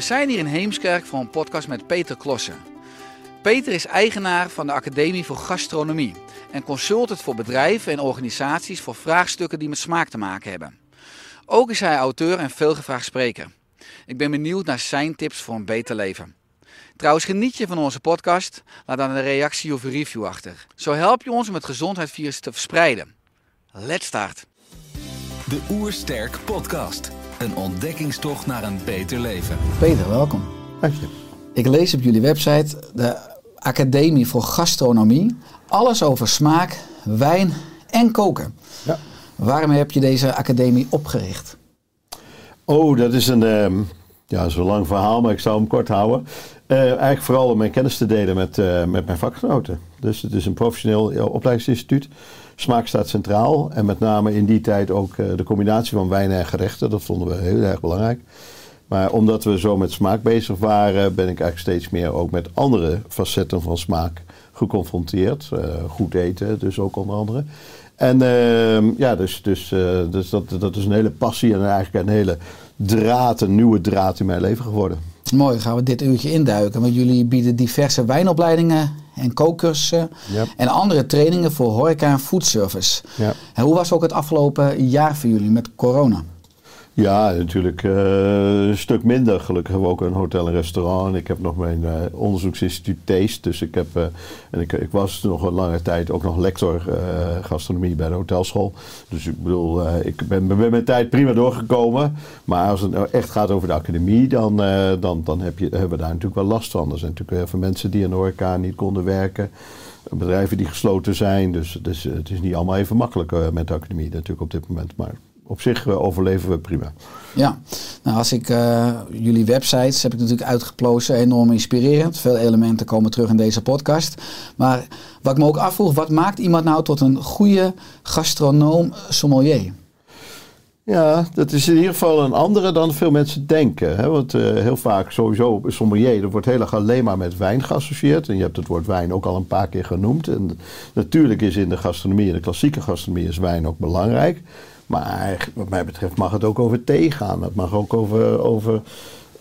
We zijn hier in Heemskerk voor een podcast met Peter Klossen. Peter is eigenaar van de Academie voor Gastronomie en consultant voor bedrijven en organisaties voor vraagstukken die met smaak te maken hebben. Ook is hij auteur en veelgevraagd spreker. Ik ben benieuwd naar zijn tips voor een beter leven. Trouwens, geniet je van onze podcast? Laat dan een reactie of een review achter. Zo help je ons om het gezondheidsvirus te verspreiden. Let's start! De Oersterk Podcast. Een ontdekkingstocht naar een beter leven. Peter, welkom. Dank je. Ik lees op jullie website de Academie voor Gastronomie. Alles over smaak, wijn en koken. Ja. Waarom heb je deze academie opgericht? Oh, dat is een, ehm, ja, is een lang verhaal, maar ik zal hem kort houden. Eh, eigenlijk vooral om mijn kennis te delen met, eh, met mijn vakgenoten. Dus het is een professioneel opleidingsinstituut. Smaak staat centraal. En met name in die tijd ook eh, de combinatie van wijn en gerechten. Dat vonden we heel erg belangrijk. Maar omdat we zo met smaak bezig waren, ben ik eigenlijk steeds meer ook met andere facetten van smaak geconfronteerd. Eh, goed eten, dus ook onder andere. En ehm, ja, dus, dus, eh, dus dat, dat is een hele passie en eigenlijk een hele draad, een nieuwe draad in mijn leven geworden. Mooi, gaan we dit uurtje induiken. Want jullie bieden diverse wijnopleidingen en kookcursussen. En andere trainingen voor horeca en foodservice. En hoe was ook het afgelopen jaar voor jullie met corona? Ja, natuurlijk eh, een stuk minder. Gelukkig hebben we ook een hotel en restaurant. Ik heb nog mijn eh, onderzoeksinstituut Taste. Dus ik, heb, eh, en ik, ik was nog een lange tijd ook nog lector gastronomie bij de hotelschool. Dus ik bedoel, ik ben met mijn tijd prima doorgekomen. Maar als het nou echt gaat over de academie, dan, dan, dan heb je, hebben we daar natuurlijk wel last van. Er zijn natuurlijk heel mensen die in de horeca niet konden werken. Bedrijven die gesloten zijn. Dus, dus het is niet allemaal even makkelijk met de academie natuurlijk op dit moment. Maar op zich eh, overleven we prima. Ja, nou als ik eh, jullie websites heb ik natuurlijk uitgeplozen, enorm inspirerend. Veel elementen komen terug in deze podcast. Maar wat ik me ook afvroeg, wat maakt iemand nou tot een goede gastronoom sommelier? Ja, dat is in ieder geval een andere dan veel mensen denken. Hè? Want eh, heel vaak sowieso sommelier, er wordt heel erg alleen maar met wijn geassocieerd. En je hebt het woord wijn ook al een paar keer genoemd. En natuurlijk is in de gastronomie, in de klassieke gastronomie, is wijn ook belangrijk. Maar wat mij betreft mag het ook over thee gaan. Het mag ook over, over,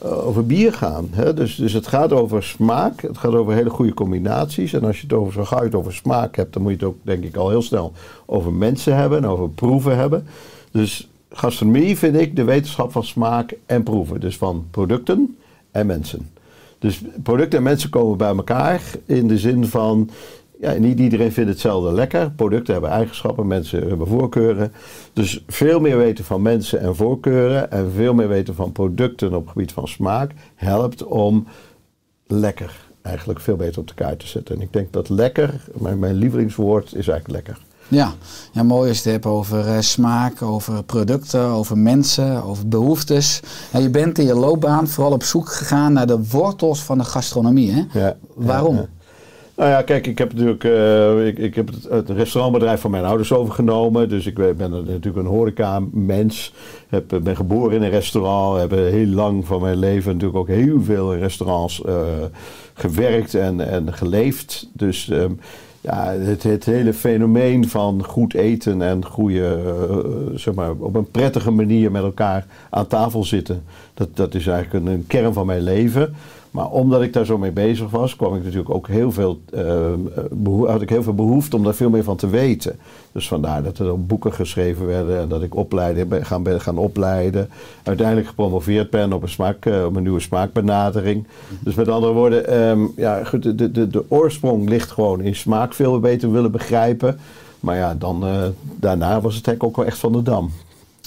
eh, over bier gaan. Hè? Dus, dus het gaat over smaak. Het gaat over hele goede combinaties. En als je het over, zo gauw over smaak hebt, dan moet je het ook denk ik al heel snel over mensen hebben en over proeven hebben. Dus gastronomie vind ik de wetenschap van smaak en proeven. Dus van producten en mensen. Dus producten en mensen komen bij elkaar in de zin van. Ja, niet iedereen vindt hetzelfde lekker. Producten hebben eigenschappen, mensen hebben voorkeuren. Dus veel meer weten van mensen en voorkeuren en veel meer weten van producten op het gebied van smaak helpt om lekker eigenlijk veel beter op de kaart te zetten. En ik denk dat lekker, mijn, mijn lievelingswoord is eigenlijk lekker. Ja, ja mooi is het hebben over eh, smaak, over producten, over mensen, over behoeftes. En je bent in je loopbaan vooral op zoek gegaan naar de wortels van de gastronomie. Hè? Ja, Waarom? ja, ja. Nou ja, kijk, ik heb natuurlijk eh, ik, ik heb het, restaurantbedrijf van mijn ouders overgenomen. Dus ik ben natuurlijk een horeca-mens. Heb, ben geboren in een restaurant. Heb heel lang van mijn leven natuurlijk ook heel veel in restaurants eh, gewerkt en, en geleefd. Dus ehm, ja, het, het hele fenomeen van goed eten en goede, eh, zeg maar, op een prettige manier met elkaar aan tafel zitten. Dat, dat is eigenlijk een kern van mijn leven. Maar omdat ik daar zo mee bezig was, kwam ik natuurlijk ook heel veel, eh, beho- had ik heel veel behoefte om daar veel meer van te weten. Dus vandaar dat er ook boeken geschreven werden en dat ik opleiden, ben gaan, gaan opleiden. Uiteindelijk gepromoveerd ben op een, smaak, eh, op een nieuwe smaakbenadering. Dus met andere woorden, ehm, ja, goed, de, de, de, oorsprong ligt gewoon in smaak veel beter willen begrijpen. Maar ja, dan, eh, daarna was het eigenlijk ook wel echt van de dam.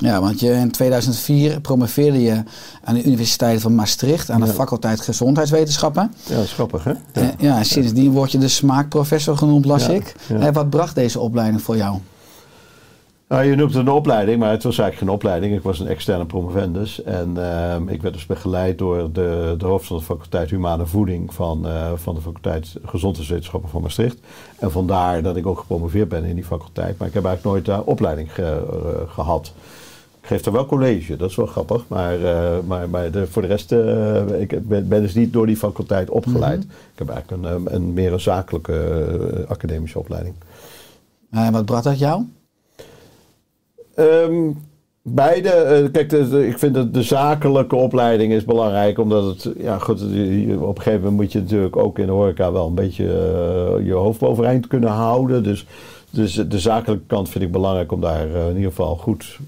Ja, want je, in 2004 promoveerde je aan de Universiteit van Maastricht aan de Ja. faculteit Gezondheidswetenschappen. Ja, dat is grappig hè? Eh, Ja, en sindsdien word je de smaakprofessor genoemd, las Ja, ik. ja. Eh, wat bracht deze opleiding voor jou? Nou, je noemt het een opleiding, maar het was eigenlijk geen opleiding. Ik was een externe promovendus. En ehm, ik werd dus begeleid door de, de hoofd van de faculteit Humane Voeding van, eh, van de faculteit Gezondheidswetenschappen van Maastricht. En vandaar dat ik ook gepromoveerd ben in die faculteit. Maar ik heb eigenlijk nooit daar opleiding ge- eh, gehad. Ik geef daar wel college, dat is wel grappig. Maar, eh, maar, maar de, voor de rest, eh, ik ben, ben dus niet door die faculteit opgeleid. Ik heb eigenlijk een, een, meer een zakelijke eh, academische opleiding. Eh, wat bracht dat jou? Ehm, beide. kijk, de, de- ik vind dat de zakelijke opleiding is belangrijk. Omdat het, ja goed, je- op een gegeven moment moet je natuurlijk ook in de horeca wel een beetje je hoofd overeind kunnen houden. Dus, dus de zakelijke kant vind ik belangrijk om daar in ieder geval goed,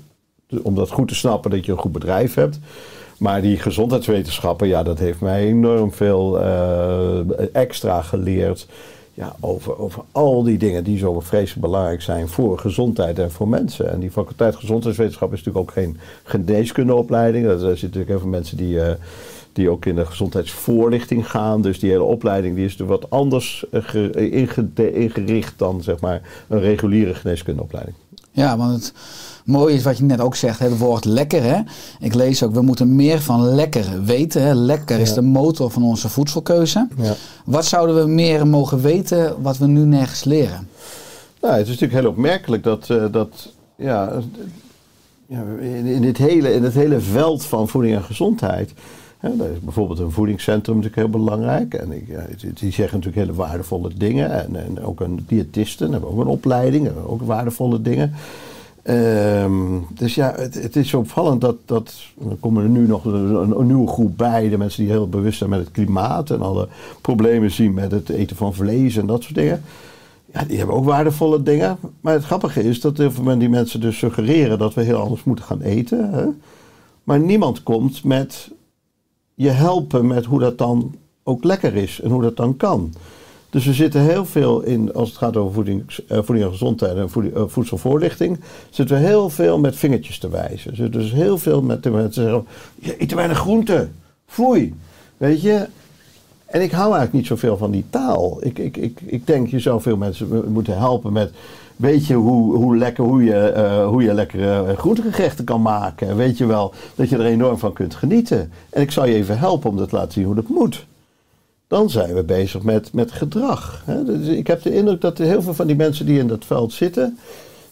om dat goed te snappen dat je een goed bedrijf hebt. Maar die gezondheidswetenschappen, ja, dat heeft mij enorm veel eh, extra geleerd. Ja, over, over al die dingen die zo vreselijk belangrijk zijn voor gezondheid en voor mensen. En die faculteit gezondheidswetenschap is natuurlijk ook geen geneeskundeopleiding. Er zitten natuurlijk heel veel mensen die, eh, die ook in de gezondheidsvoorlichting gaan. Dus die hele opleiding die is natuurlijk wat anders eh, ge- inge- ingericht dan zeg maar, een reguliere geneeskundeopleiding. Ja, want het mooie is wat je net ook zegt, het woord lekker. Hè? Ik lees ook, we moeten meer van lekker weten. Hè? Lekker is Ja. de motor van onze voedselkeuze. Ja. Wat zouden we meer mogen weten wat we nu nergens leren? Nou, het is natuurlijk heel opmerkelijk dat, eh, dat ja, ja, in, in, dit hele, in het hele veld van voeding en gezondheid. Hè, daar is bijvoorbeeld een voedingscentrum natuurlijk heel belangrijk. En ik, ja, die- zeggen natuurlijk hele waardevolle dingen. En, en ook een diëtisten hebben ook een opleiding, ook waardevolle dingen. Ehm, dus ja, het, is zo opvallend dat, dat. Er komen er nu nog een, nieuwe groep bij. De mensen die heel bewust zijn met het klimaat. En alle problemen zien met het eten van vlees en dat soort dingen. Ja, die hebben ook waardevolle dingen. Maar het grappige is dat heel van die mensen dus suggereren dat we heel anders moeten gaan eten. Hè? Maar niemand komt met je helpen met hoe dat dan ook lekker is en hoe dat dan kan. Dus we zitten heel veel in, als het gaat over voedings, eh, voeding en gezondheid en voeding- eh, voedselvoorlichting, zitten we heel veel met vingertjes te wijzen. Zitten dus heel veel met mensen zeggen, je eet te weinig groente, foei. Weet je, en ik hou eigenlijk niet zoveel van die taal. Ik, ik, ik, ik denk, je zou veel mensen moeten helpen met... Weet je hoe, hoe, lekker, hoe, je, eh, hoe je lekkere groentegerechten kan maken? Weet je wel dat je er enorm van kunt genieten? En ik zal je even helpen om dat te laten zien hoe dat moet. Dan zijn we bezig met, met gedrag. Hè? Dus ik heb de indruk dat heel veel van die mensen die in dat veld zitten...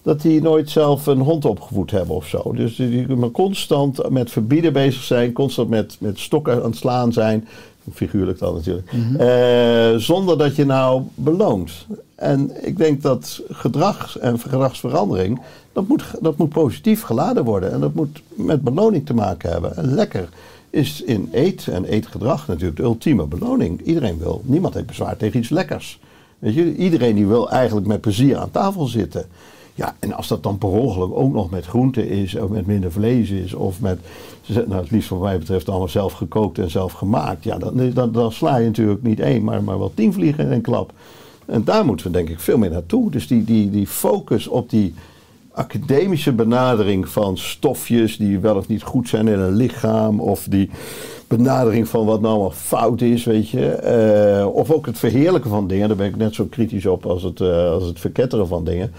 dat die nooit zelf een hond opgevoed hebben of zo. Dus die, maar constant met verbieden bezig zijn... constant met, met stokken aan het slaan zijn... Figuurlijk dan natuurlijk. Eh, zonder dat je nou beloont. En ik denk dat gedrag en gedragsverandering, dat moet, dat moet positief geladen worden. En dat moet met beloning te maken hebben. En lekker is in eet en eetgedrag natuurlijk de ultieme beloning. Iedereen wil, niemand heeft bezwaar tegen iets lekkers. Weet je, iedereen die wil eigenlijk met plezier aan tafel zitten. Ja, en als dat dan per ongeluk ook nog met groente is, of met minder vlees is, of met, nou, het liefst wat mij betreft allemaal zelf gekookt en zelf gemaakt. Ja, dan, sla je natuurlijk niet één, maar, maar wel tien vliegen in een klap. En daar moeten we denk ik veel meer naartoe. Dus die, die, die focus op die academische benadering van stofjes die wel of niet goed zijn in een lichaam, of die benadering van wat nou allemaal fout is, weet je. Eh, of ook het verheerlijken van dingen, daar ben ik net zo kritisch op als het, eh, als het verketteren van dingen.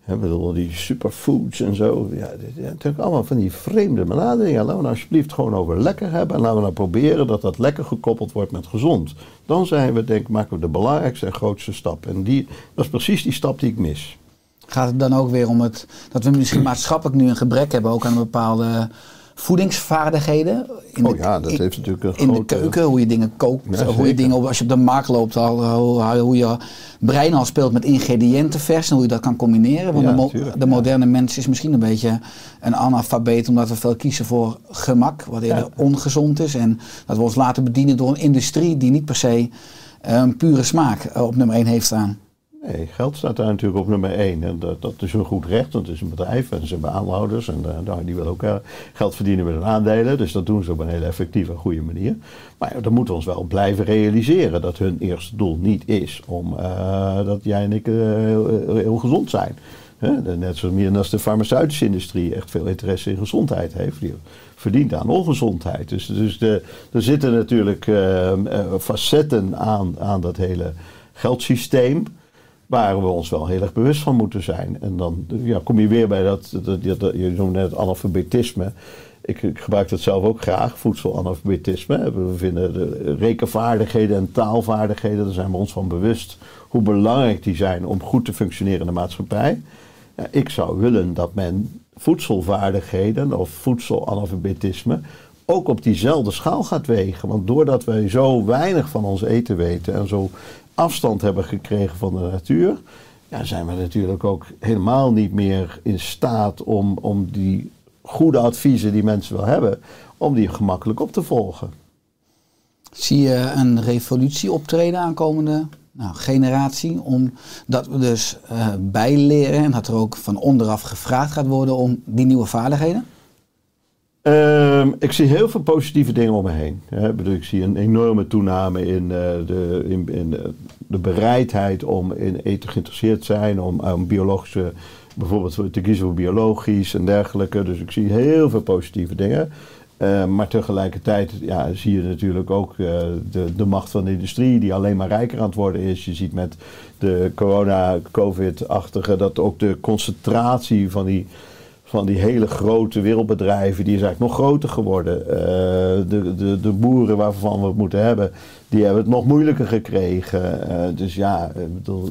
Hè, bedoel, die superfoods en zo. Ja, natuurlijk allemaal van die vreemde benaderingen. Laten we nou alsjeblieft gewoon over lekker hebben. En laten we nou proberen dat dat lekker gekoppeld wordt met gezond. Dan zijn we, denk ik, maken we de belangrijkste en grootste stap. En die, dat is precies die stap die ik mis. Gaat het dan ook weer om het, dat we misschien maatschappelijk nu een gebrek hebben ook aan bepaalde voedingsvaardigheden. In Oh ja, dat in- heeft natuurlijk een In de keuken, hoe je dingen kookt, Ja, hoe je dingen, als je op de markt loopt, al, hoe, hoe je brein al speelt met ingrediënten vers en hoe je dat kan combineren. Want Ja, de, mo- tuurlijk, de ja. moderne mens is misschien een beetje een analfabeet omdat we veel kiezen voor gemak, wat eerder ongezond is. En dat we ons laten bedienen door een industrie die niet per se een pure smaak eh, op nummer 1 heeft staan. Nee, geld staat daar natuurlijk op nummer één. En dat, dat is een goed recht, want het is een bedrijf en ze hebben aanhouders. En eh, nou, die willen ook eh, geld verdienen met hun aandelen. Dus dat doen ze op een hele effectieve en goede manier. Maar ja, dan moeten we ons wel blijven realiseren dat hun eerste doel niet is om eh, dat jij en ik heel, gezond zijn. Net zo meer als de farmaceutische industrie echt veel interesse in gezondheid heeft. Die verdient aan ongezondheid. Dus, dus de, er zitten natuurlijk facetten aan, aan dat hele geldsysteem. Waar we ons wel heel erg bewust van moeten zijn. En dan ja, kom je weer bij dat, dat, dat, dat- je noemde net analfabetisme. Ik, ik gebruik dat zelf ook graag, voedselanalfabetisme. We vinden de rekenvaardigheden en taalvaardigheden, daar zijn we ons van bewust hoe belangrijk die zijn om goed te functioneren in de maatschappij. Ja, ik zou willen dat men voedselvaardigheden of voedselanalfabetisme ook op diezelfde schaal gaat wegen. Want doordat wij zo weinig van ons eten weten en zo afstand hebben gekregen van de natuur, ja, zijn we natuurlijk ook helemaal niet meer in staat om, om die goede adviezen die mensen wel hebben, om die gemakkelijk op te volgen. Zie je een revolutie optreden aankomende nou, generatie? Omdat we dus eh, bijleren en dat er ook van onderaf gevraagd gaat worden om die nieuwe vaardigheden? Ehm, ik zie heel veel positieve dingen om me heen. Hè. Ik, bedoel, ik zie een enorme toename in, eh, de, in, in de, de bereidheid om in eten geïnteresseerd te zijn, om, biologische, bijvoorbeeld te kiezen voor biologisch en dergelijke. Dus ik zie heel veel positieve dingen. Eh, maar tegelijkertijd ja, zie je natuurlijk ook eh, de, de macht van de industrie die alleen maar rijker aan het worden is. Je ziet met de corona, covid-achtige, dat ook de concentratie van die van die hele grote wereldbedrijven, die is eigenlijk nog groter geworden. Eh, de, de, de boeren waarvan we het moeten hebben, die hebben het nog moeilijker gekregen. Eh, dus ja, ik bedoel,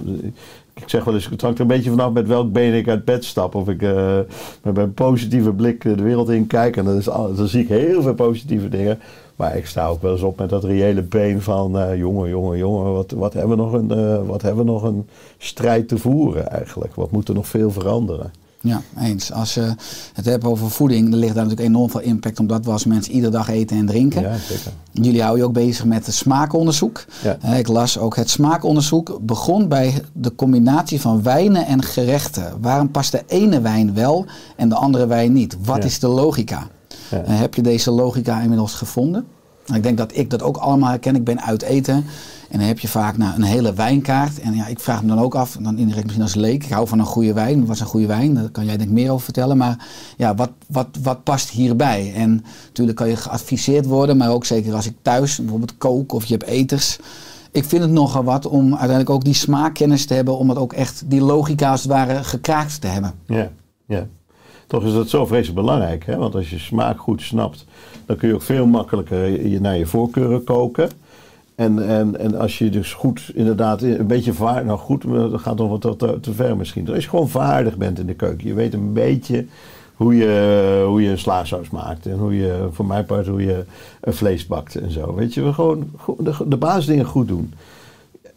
ik zeg wel eens, het hangt er een beetje vanaf met welk been ik uit bed stap. Of ik eh, met een positieve blik de wereld in kijk. En dan, is, zie ik heel veel positieve dingen. Maar ik sta ook wel eens op met dat reële been van... eh, jongen, jongen, jongen, wat, wat, hebben we nog een, wat hebben we nog een strijd te voeren eigenlijk? Wat moet er nog veel veranderen? Ja, eens. Als je het hebt over voeding, dan ligt daar natuurlijk enorm veel impact omdat we als mensen iedere dag eten en drinken. Ja, zeker. Jullie houden je ook bezig met het smaakonderzoek. Ja. Eh, Ik las ook het smaakonderzoek begon bij de combinatie van wijnen en gerechten. Waarom past de ene wijn wel en de andere wijn niet? Wat Ja. is de logica? Ja. Eh, heb je deze logica inmiddels gevonden? Ik denk dat ik dat ook allemaal herken. Ik ben uit eten. En dan heb je vaak nou, een hele wijnkaart. En ja, ik vraag me dan ook af, dan indirect misschien als leek. Ik hou van een goede wijn. Wat is een goede wijn? Daar kan jij denk ik meer over vertellen. Maar ja, wat, wat, wat past hierbij? En natuurlijk kan je geadviseerd worden. Maar ook zeker als ik thuis bijvoorbeeld kook of je hebt eters. Ik vind het nogal wat om uiteindelijk ook die smaakkennis te hebben. Om het ook echt die logica als het ware gekraakt te hebben. Ja, ja. Toch is dat zo vreselijk belangrijk. Hè? Want als je smaak goed snapt, dan kun je ook veel makkelijker je, naar je voorkeuren koken. En, en, en als je dus goed, inderdaad, een beetje vaardig, nou goed, dat gaat nog wat te, te, ver misschien. Als je gewoon vaardig bent in de keuken, je weet een beetje hoe je, hoe je een slaasaus maakt. En hoe je, voor mijn part, hoe je een vlees bakt en zo. Weet je, we gewoon de, de basisdingen goed doen.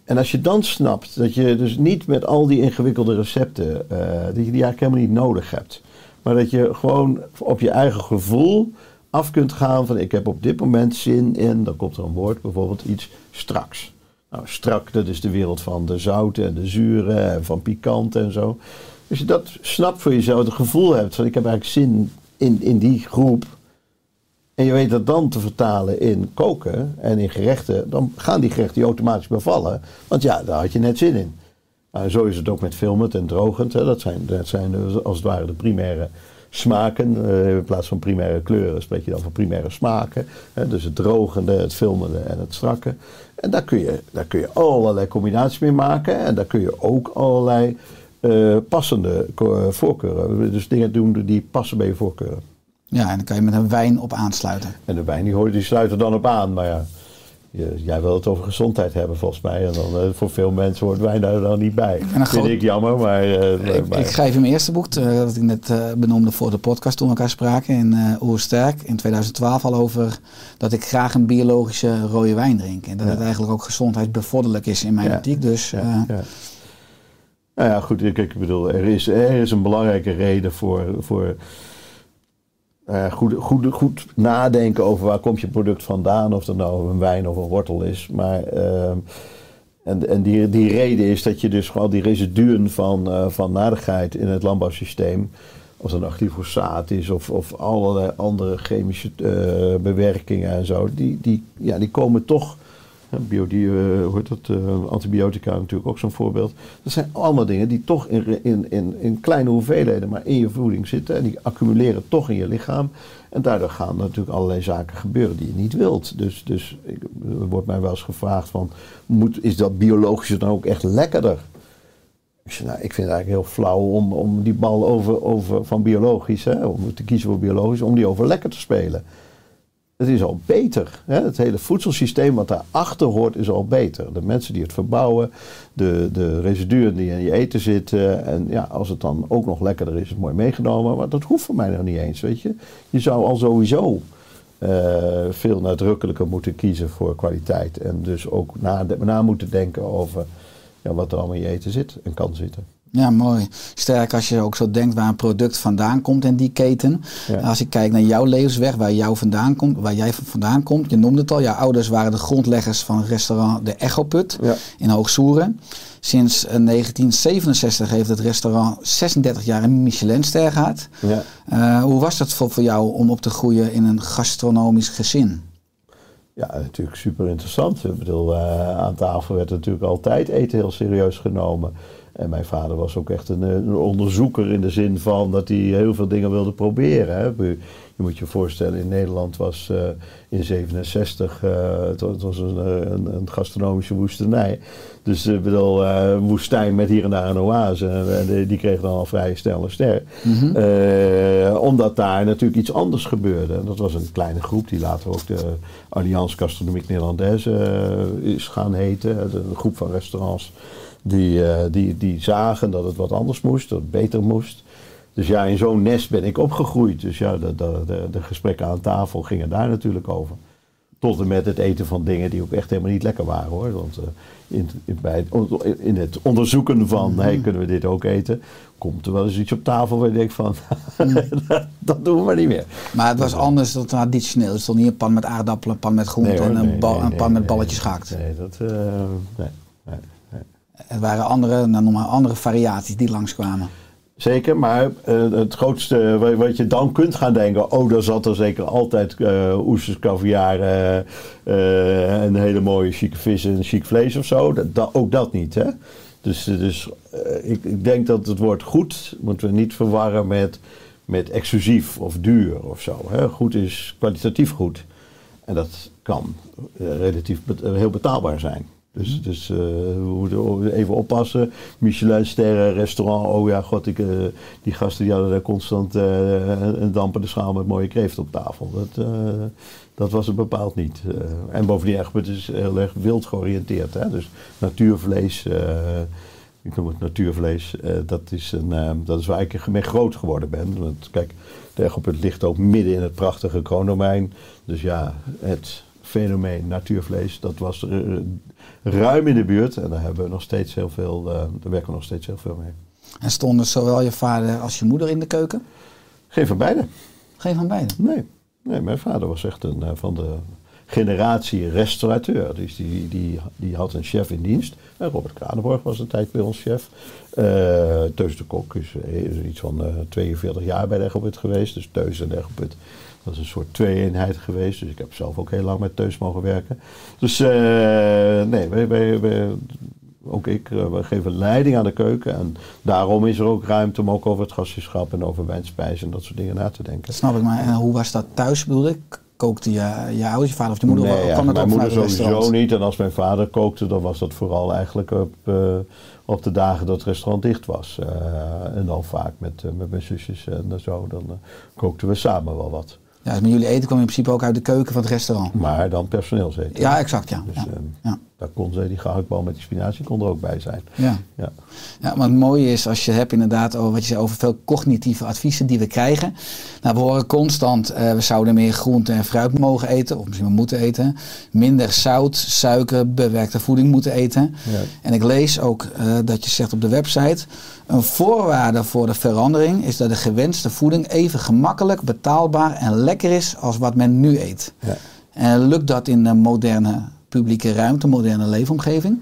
En als je dan snapt dat je dus niet met al die ingewikkelde recepten, eh, dat je die eigenlijk helemaal niet nodig hebt. Maar dat je gewoon op je eigen gevoel af kunt gaan van ik heb op dit moment zin in, dan komt er een woord, bijvoorbeeld iets straks. Nou, strak, dat is de wereld van de zouten en de zuren en van pikant en zo. Als je dat snapt voor jezelf, het gevoel hebt van ik heb eigenlijk zin in, in die groep. En je weet dat dan te vertalen in koken en in gerechten, dan gaan die gerechten je automatisch bevallen. Want ja, daar had je net zin in. Nou, zo is het ook met filmend en drogend. Hè. Dat, zijn, dat zijn dus als het ware de primaire smaken. Eh, in plaats van primaire kleuren spreek je dan van primaire smaken. Dus het drogende, het filmende en het strakke. En daar kun je, daar kun je allerlei combinaties mee maken. En daar kun je ook allerlei eh, passende voorkeuren. Dus dingen doen die passen bij je voorkeuren. Ja, en dan kan je met een wijn op aansluiten. En de wijn die, hoort- die sluit er dan op aan. Maar ja, jij wil het over gezondheid hebben volgens mij. En dan eh, voor veel mensen hoort wijn daar dan niet bij. een Vind ik jammer, maar... eh, Ik, maar- ik schrijf in mijn eerste boek, eh, dat ik net benoemde voor de podcast toen we elkaar spraken, in Oersterk in 2012 al over dat ik graag een biologische rode wijn drink. En dat Ja. het eigenlijk ook gezondheidsbevorderlijk is in mijn Ja. optiek. Dus Ja, ja. Nou ja, goed, ik, ik bedoel, er is, er is een belangrijke reden voor, voor eh, goed, goed, goed nadenken over waar komt je product vandaan, of dat nou een wijn of een wortel is. Maar, ehm, en en die, die reden is dat je dus gewoon die residuen van, eh, van nadigheid in het landbouwsysteem, of het nou glyfosaat is of, of allerlei andere chemische eh, bewerkingen en zo, die, die, ja, die komen toch Hè, Bio, die, eh, hoe heet dat, eh, antibiotica natuurlijk ook zo'n voorbeeld. Dat zijn allemaal dingen die toch in, in, in, in kleine hoeveelheden maar in je voeding zitten. En die accumuleren toch in je lichaam. En daardoor gaan natuurlijk allerlei zaken gebeuren die je niet wilt. Dus, dus ik, er wordt mij wel eens gevraagd van, moet, is dat biologische dan ook echt lekkerder? Ik, nou, ik vind het eigenlijk heel flauw om, om die bal over, over van biologisch, hè, om te kiezen voor biologisch, om die over lekker te spelen. Het is al beter. Hè? Het hele voedselsysteem wat daarachter hoort is al beter. De mensen die het verbouwen, de, de residuen die in je eten zitten. En ja, als het dan ook nog lekkerder is, is het mooi meegenomen. Maar dat hoeft voor mij nog niet eens, weet je. Je zou al sowieso eh, veel nadrukkelijker moeten kiezen voor kwaliteit. En dus ook na, moeten denken over ja, wat er allemaal in je eten zit en kan zitten. Ja, mooi. Sterk als je ook zo denkt waar een product vandaan komt in die keten. Ja. Als ik kijk naar jouw levensweg, waar, jou vandaan komt, waar jij vandaan komt. Je noemde het al, jouw ouders waren de grondleggers van het restaurant De Echo Put Ja. in Hoogsoeren. Sinds eh, 1967 heeft het restaurant 36 jaar een Michelinster gehad. Ja. Eh, hoe was dat voor, voor jou om op te groeien in een gastronomisch gezin? Ja, natuurlijk super interessant. Ik bedoel, eh, aan tafel werd natuurlijk altijd eten heel serieus genomen. En mijn vader was ook echt een, eh, een onderzoeker in de zin van dat hij heel veel dingen wilde proberen. Hè. Je moet je voorstellen, in Nederland was eh, in 67, eh, het, was- het was een, een, een gastronomische woestenij. Dus ik bedoel, woestijn met hier en daar een oase. En die, die kreeg dan al vrij snel een ster. Eh, omdat daar natuurlijk iets anders gebeurde. En dat was een kleine groep die later ook de Alliance Gastronomique Nederlandaise is gaan heten. Een groep van restaurants die, eh, die, die zagen dat het wat anders moest, dat het beter moest. Dus ja, in zo'n nest ben ik opgegroeid. Dus ja, de, de, de, de gesprekken aan tafel gingen daar natuurlijk over. Tot en met het eten van dingen die ook echt helemaal niet lekker waren hoor. Want eh, in, in, bij het, in het onderzoeken van, hey, kunnen we dit ook eten? Komt er wel eens iets op tafel waar je denkt van, dat, dat doen we maar niet meer. Maar het was anders dan traditioneel. Het stond niet een pan met aardappelen, een pan met groenten hoor, en een, nee, bal- nee, een pan met balletjes gehakt. Nee, dat, eh. Er waren andere, nou, andere variaties die langskwamen. Zeker, maar eh, het grootste wa- wat je dan kunt gaan denken, oh, daar zat er zeker altijd eh oesters, caviar eh, en hele mooie chique vis en chic vlees of zo. Dat, ook dat niet, hè. Dus, dus ik, ik denk dat het woord goed moeten we niet verwarren met, met exclusief of duur of zo. Hè. Goed is kwalitatief goed. En dat kan relatief heel betaalbaar zijn. Dus, dus we moeten even oppassen. Michelin-sterren, restaurant. Oh ja, god, ik, eh, die gasten die hadden daar constant eh, een dampende schaal met mooie kreeft op tafel. Dat, dat was het bepaald niet. En bovendien, het is heel erg wild georiënteerd. Hè? Dus natuurvlees, ik noem het natuurvlees, dat, is een, dat is waar ik mee groot geworden ben. Want, kijk, de Echoput ligt ook midden in het prachtige kroondomein. Dus ja, het fenomeen natuurvlees, dat was eh, ruim in de buurt. En daar hebben we nog steeds heel veel, eh, daar werken we nog steeds heel veel mee. En stonden zowel je vader als je moeder in de keuken? Geen van beide. Geen van beiden. Nee. nee, mijn vader was echt een eh, van de generatie restaurateur. Dus die, die, die had een chef in dienst. En Robert Kranenborg was een tijd bij ons chef. Eh Teus de Kok is, is iets van eh 42 jaar bij de Echoput geweest. Dus Teus en de Echoput was een soort twee-eenheid geweest. Dus ik heb zelf ook heel lang met Teus mogen werken. Dus eh, nee, wij, wij, wij- ook ik, eh, we geven leiding aan de keuken. En daarom is er ook ruimte om ook over het gastschap en over wijnspijs en dat soort dingen na te denken. Dat snap ik maar. En hoe was dat thuis bedoel ik? Kookte je, je ouders, je vader of je moeder? Nee, ja, dat mijn moeder sowieso niet. En als mijn vader kookte, dan was dat vooral eigenlijk op, eh, op de dagen dat het restaurant dicht was. Eh, en dan vaak met, eh, met mijn zusjes en zo. Dan eh, kookten we samen wel wat. Ja, dus met jullie eten kwam je in principe ook uit de keuken van het restaurant. Maar dan personeelseten. Ja, exact, ja. Dus ja. ehm, ja. Daar kon ze, die gehaktbal met die spinazie kon er ook bij zijn. ja. Ja. Ja, maar het mooie is als je hebt inderdaad over wat je zei over veel cognitieve adviezen die we krijgen. Nou, we horen constant, eh, we zouden meer groente en fruit mogen eten, of misschien wel moeten eten. Minder zout, suiker, bewerkte voeding moeten eten. Ja. En ik lees ook eh, dat je zegt op de website, een voorwaarde voor de verandering is dat de gewenste voeding even gemakkelijk, betaalbaar en lekker is als wat men nu eet. Ja. En lukt dat in de moderne publieke ruimte, moderne leefomgeving?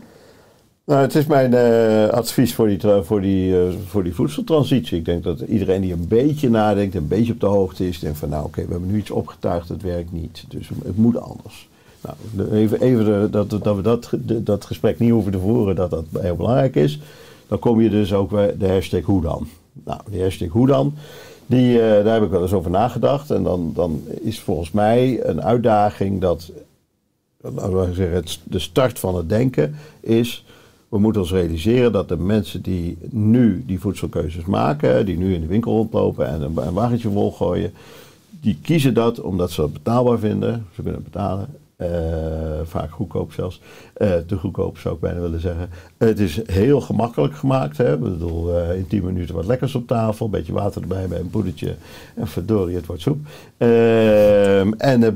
Nou, het is mijn eh, advies voor die, voor, die, eh, voor die voedseltransitie. Ik denk dat iedereen die een beetje nadenkt, een beetje op de hoogte is, denkt van nou oké, we hebben nu iets opgetuigd, het werkt niet. Dus het moet anders. Nou, even, even dat, dat we dat, dat gesprek niet hoeven te voeren, dat dat heel belangrijk is. Dan kom je dus ook bij de hashtag hoe dan. Nou, die hashtag hoe dan, die, eh, daar heb ik wel eens over nagedacht. En dan, dan is volgens mij een uitdaging dat het, de start van het denken is. We moeten ons realiseren dat de mensen die nu die voedselkeuzes maken, die nu in de winkel rondlopen en een, wagentje vol gooien, die kiezen dat omdat ze dat betaalbaar vinden. Ze kunnen betalen. Eh, vaak goedkoop zelfs. Eh, te goedkoop zou ik bijna willen zeggen. Het is heel gemakkelijk gemaakt. Hè? Ik bedoel, eh, in 10 minuten wat lekkers op tafel. Een beetje water erbij bij een poedertje. En verdorie, het wordt soep. Ehm, en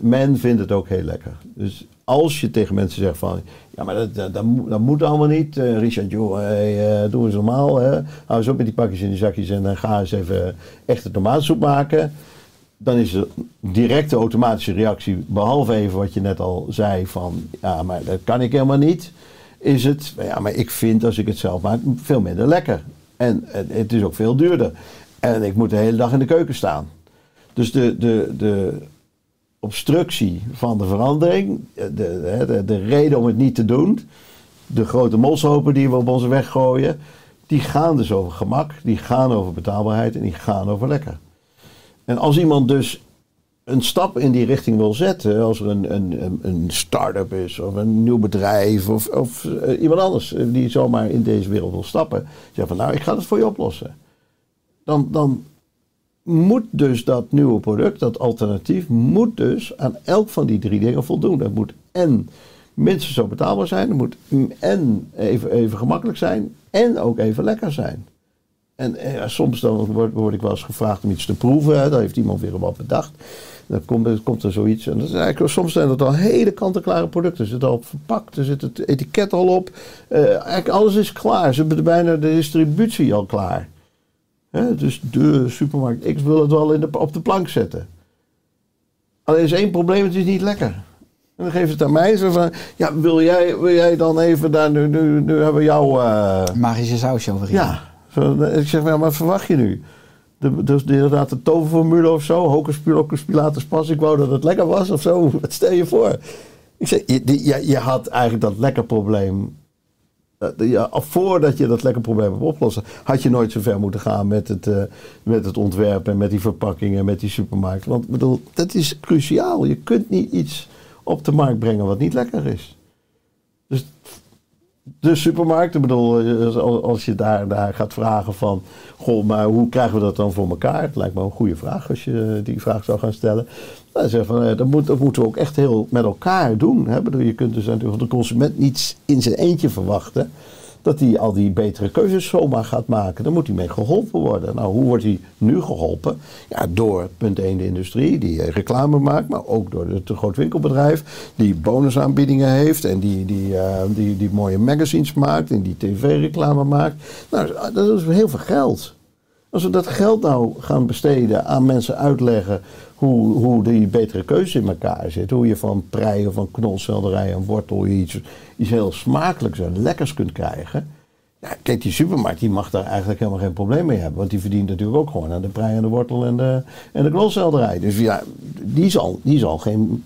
men vindt het ook heel lekker. Dus als je tegen mensen zegt van... Ja, maar dat, dat, moet, allemaal niet. Eh, Richard, joh, hey, eh, doe eens normaal. Hè? Hou eens op met die pakjes in die zakjes en dan ga eens even echte tomatensoep maken dan is de directe automatische reactie, behalve even wat je net al zei van, ja, maar dat kan ik helemaal niet, is het, ja, maar ik vind als ik het zelf maak veel minder lekker. En het, is ook veel duurder. En ik moet de hele dag in de keuken staan. Dus de, de, de obstructie van de verandering, de, de, de, de reden om het niet te doen, de grote molshopen die we op onze weg gooien, die gaan dus over gemak, die gaan over betaalbaarheid en die gaan over lekker. En als iemand dus een stap in die richting wil zetten, als er een, een, een- start-up is of een nieuw bedrijf of, of eh, iemand anders die zomaar in deze wereld wil stappen, zegt van nou ik ga het voor je oplossen. Dan, dan moet dus dat nieuwe product, dat alternatief, moet dus aan elk van die drie dingen voldoen. Het moet en minstens zo betaalbaar zijn, het moet en even, even gemakkelijk zijn en ook even lekker zijn. En eh, ja, soms dan word, word ik wel eens gevraagd om iets te proeven. hè. Dan heeft iemand weer wat bedacht. Dan komt, er- komt er zoiets. En dat is eigenlijk, soms zijn het al hele kant-en-klare producten. Er zit al op verpakt, er zit het etiket al op. Eh, eigenlijk alles is klaar. Ze hebben bijna de distributie al klaar. Hè, dus de supermarkt X wil het wel in de, op de plank zetten. Alleen is één probleem, het is niet lekker. En dan geven ze het aan mij. Zo van, ja, wil jij, wil jij dan even daar, nu, nu, nu hebben we jou... eh, Magische sausje over. ja, ik zeg, maar wat verwacht je nu? De, dus de, inderdaad de toverformule of zo, hocus pocus pas, ik wou dat het lekker was of zo. Wat stel je voor? Ik zeg, je, had eigenlijk dat lekker probleem, eh, voordat je dat lekker probleem hebt oplossen, had je nooit zo ver moeten gaan met het, eh, met het ontwerp en met die verpakkingen en met die supermarkt. Want bedoel, dat is cruciaal. Je kunt niet iets op de markt brengen wat niet lekker is. De supermarkt, ik bedoel, eh, als- je daar, daar gaat vragen van, goh, maar hoe krijgen we dat dan voor elkaar? Het lijkt me een goede vraag als je die vraag zou gaan stellen. Dan zeg je van, eh, dat, moet, dat moeten we ook echt heel met elkaar doen. Hè? Bedoel, je kunt dus natuurlijk van de consument niet in zijn eentje verwachten dat hij al die betere keuzes zomaar gaat maken. Dan moet hij mee geholpen worden. Nou, hoe wordt hij nu geholpen? Ja, door punt 1 de industrie, die eh, reclame maakt, maar ook door het groot winkelbedrijf, die bonusaanbiedingen heeft en die, die, eh, die, die mooie magazines maakt en die tv-reclame maakt. Nou, dat is heel veel geld. Als we dat geld nou gaan besteden aan mensen uitleggen hoe, hoe die betere keuze in elkaar zit. Hoe je van prei of van knolselderij en wortel iets, iets heel smakelijks en lekkers kunt krijgen. Ja, kijk, die supermarkt die mag daar eigenlijk helemaal geen probleem mee hebben. Want die verdient natuurlijk ook gewoon aan de prei en de wortel en de, en de knolselderij. Dus ja, die zal, die zal geen...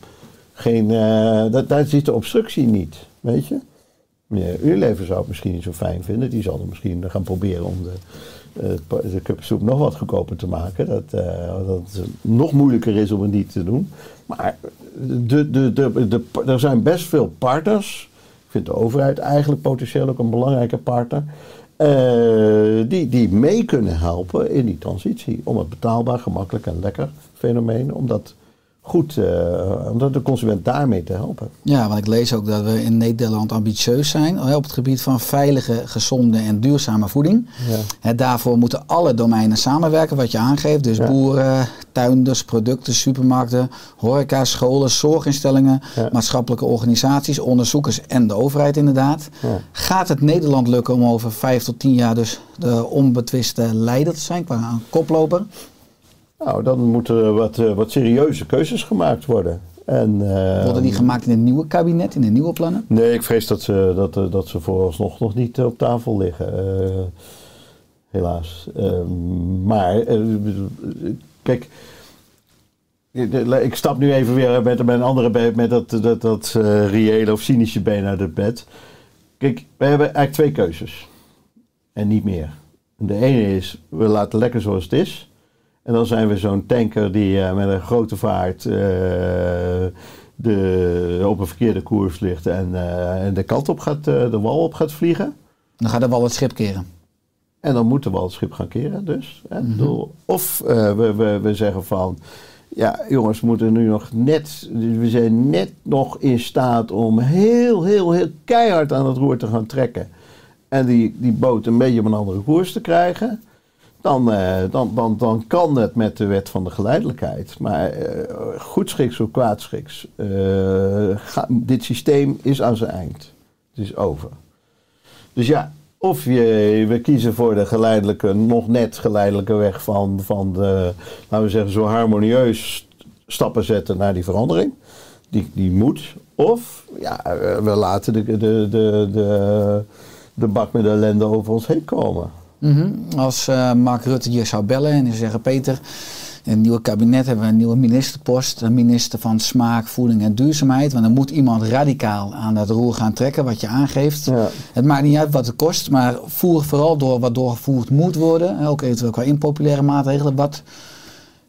geen eh, dat, daar zit de obstructie niet, weet je. Meneer Unilever zou het misschien niet zo fijn vinden. Die zal er misschien gaan proberen om de, de cup soep nog wat goedkoper te maken. Dat, eh, dat het nog moeilijker is om het niet te doen. Maar de, de, de, de, er zijn best veel partners. Ik vind de overheid eigenlijk potentieel ook een belangrijke partner. eh, die, die mee kunnen helpen in die transitie. Om het betaalbaar, gemakkelijk en lekker fenomeen, om dat goed, eh, om dat de consument daarmee te helpen. Ja, want ik lees ook dat we in Nederland ambitieus zijn eh, op het gebied van veilige, gezonde en duurzame voeding. Ja. Daarvoor moeten alle domeinen samenwerken, wat je aangeeft. Dus Ja. boeren, tuinders, producten, supermarkten, horeca, scholen, zorginstellingen, Ja. maatschappelijke organisaties, onderzoekers en de overheid inderdaad. Ja. Gaat het Nederland lukken om over vijf tot tien jaar dus de onbetwiste leider te zijn qua koploper? Nou, dan moeten er wat, eh, wat serieuze keuzes gemaakt worden. En, eh, Worden die gemaakt in het nieuwe kabinet, in de nieuwe plannen? Nee, ik vrees dat ze, dat, eh, dat ze vooralsnog nog niet op tafel liggen. eh, helaas. Ehm, maar, eh, kijk. Ik stap nu even weer met, met een andere been, met dat, dat, dat eh, reële of cynische been uit het bed. Kijk, wij hebben eigenlijk twee keuzes. En niet meer. De ene is, we laten lekker zoals het is. En dan zijn we zo'n tanker die eh, met een grote vaart eh, de, op een verkeerde koers ligt en, eh, en de kant op gaat, de wal op gaat vliegen. Dan gaat er wel het schip keren. En dan moeten we al het schip gaan keren dus. Hè? Bedoel, Of we, we, we zeggen van, ja jongens, we moeten nu nog net, we zijn net nog in staat om heel, heel, heel keihard aan het roer te gaan trekken. En die, die boot een beetje op een andere koers te krijgen. Dan, eh, dan, dan, dan kan het met de wet van de geleidelijkheid. Maar eh goedschiks of kwaadschiks, eh, ga- dit systeem is aan zijn eind. Het is over. Dus ja, of je, we kiezen voor de geleidelijke, nog net geleidelijke weg van, van de, laten we zeggen, zo harmonieus stappen zetten naar die verandering. Die, die moet. Of ja, we laten de, de, de, de, de bak met ellende over ons heen komen. Mhm. Als eh, Mark Rutte hier zou bellen en hij zeggen: Peter, in het nieuwe kabinet hebben we een nieuwe ministerpost, een minister van Smaak, Voeding en Duurzaamheid. Want dan moet iemand radicaal aan dat roer gaan trekken, wat je aangeeft. Ja. Het maakt niet uit wat het kost, maar voer vooral door wat doorgevoerd moet worden. Ook eventueel qua impopulaire maatregelen. Wat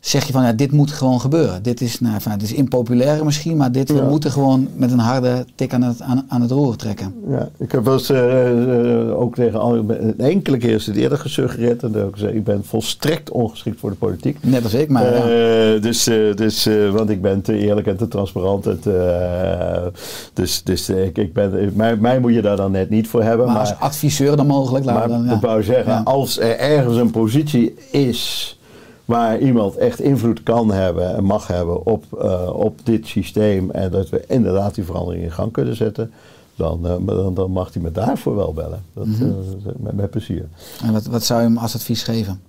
zeg je van, ja, dit moet gewoon gebeuren. Dit is, nou, dit is impopulair misschien, maar dit, we Ja. moeten gewoon met een harde tik aan het, aan, aan het roer trekken. Ja, ik heb wel eens eh, eh, ook tegen al, een enkele keer is het eerder gesuggereerd. En dan heb ik gezegd, ik ben volstrekt ongeschikt voor de politiek. Net als ik, maar ja. Eh, dus, dus want ik ben te eerlijk en te transparant. En te, dus dus ik, ik ben, mij, mij moet je daar dan net niet voor hebben. Maar Maar, als adviseur dan mogelijk. laten maar dan, ja. ik wou zeggen, als er ergens een positie is waar iemand echt invloed kan hebben en mag hebben op, eh, op dit systeem. En dat we inderdaad die verandering in gang kunnen zetten. Dan, eh, dan, dan mag hij me daarvoor wel bellen. Dat, eh, met, met plezier. En wat, wat zou je hem als advies geven?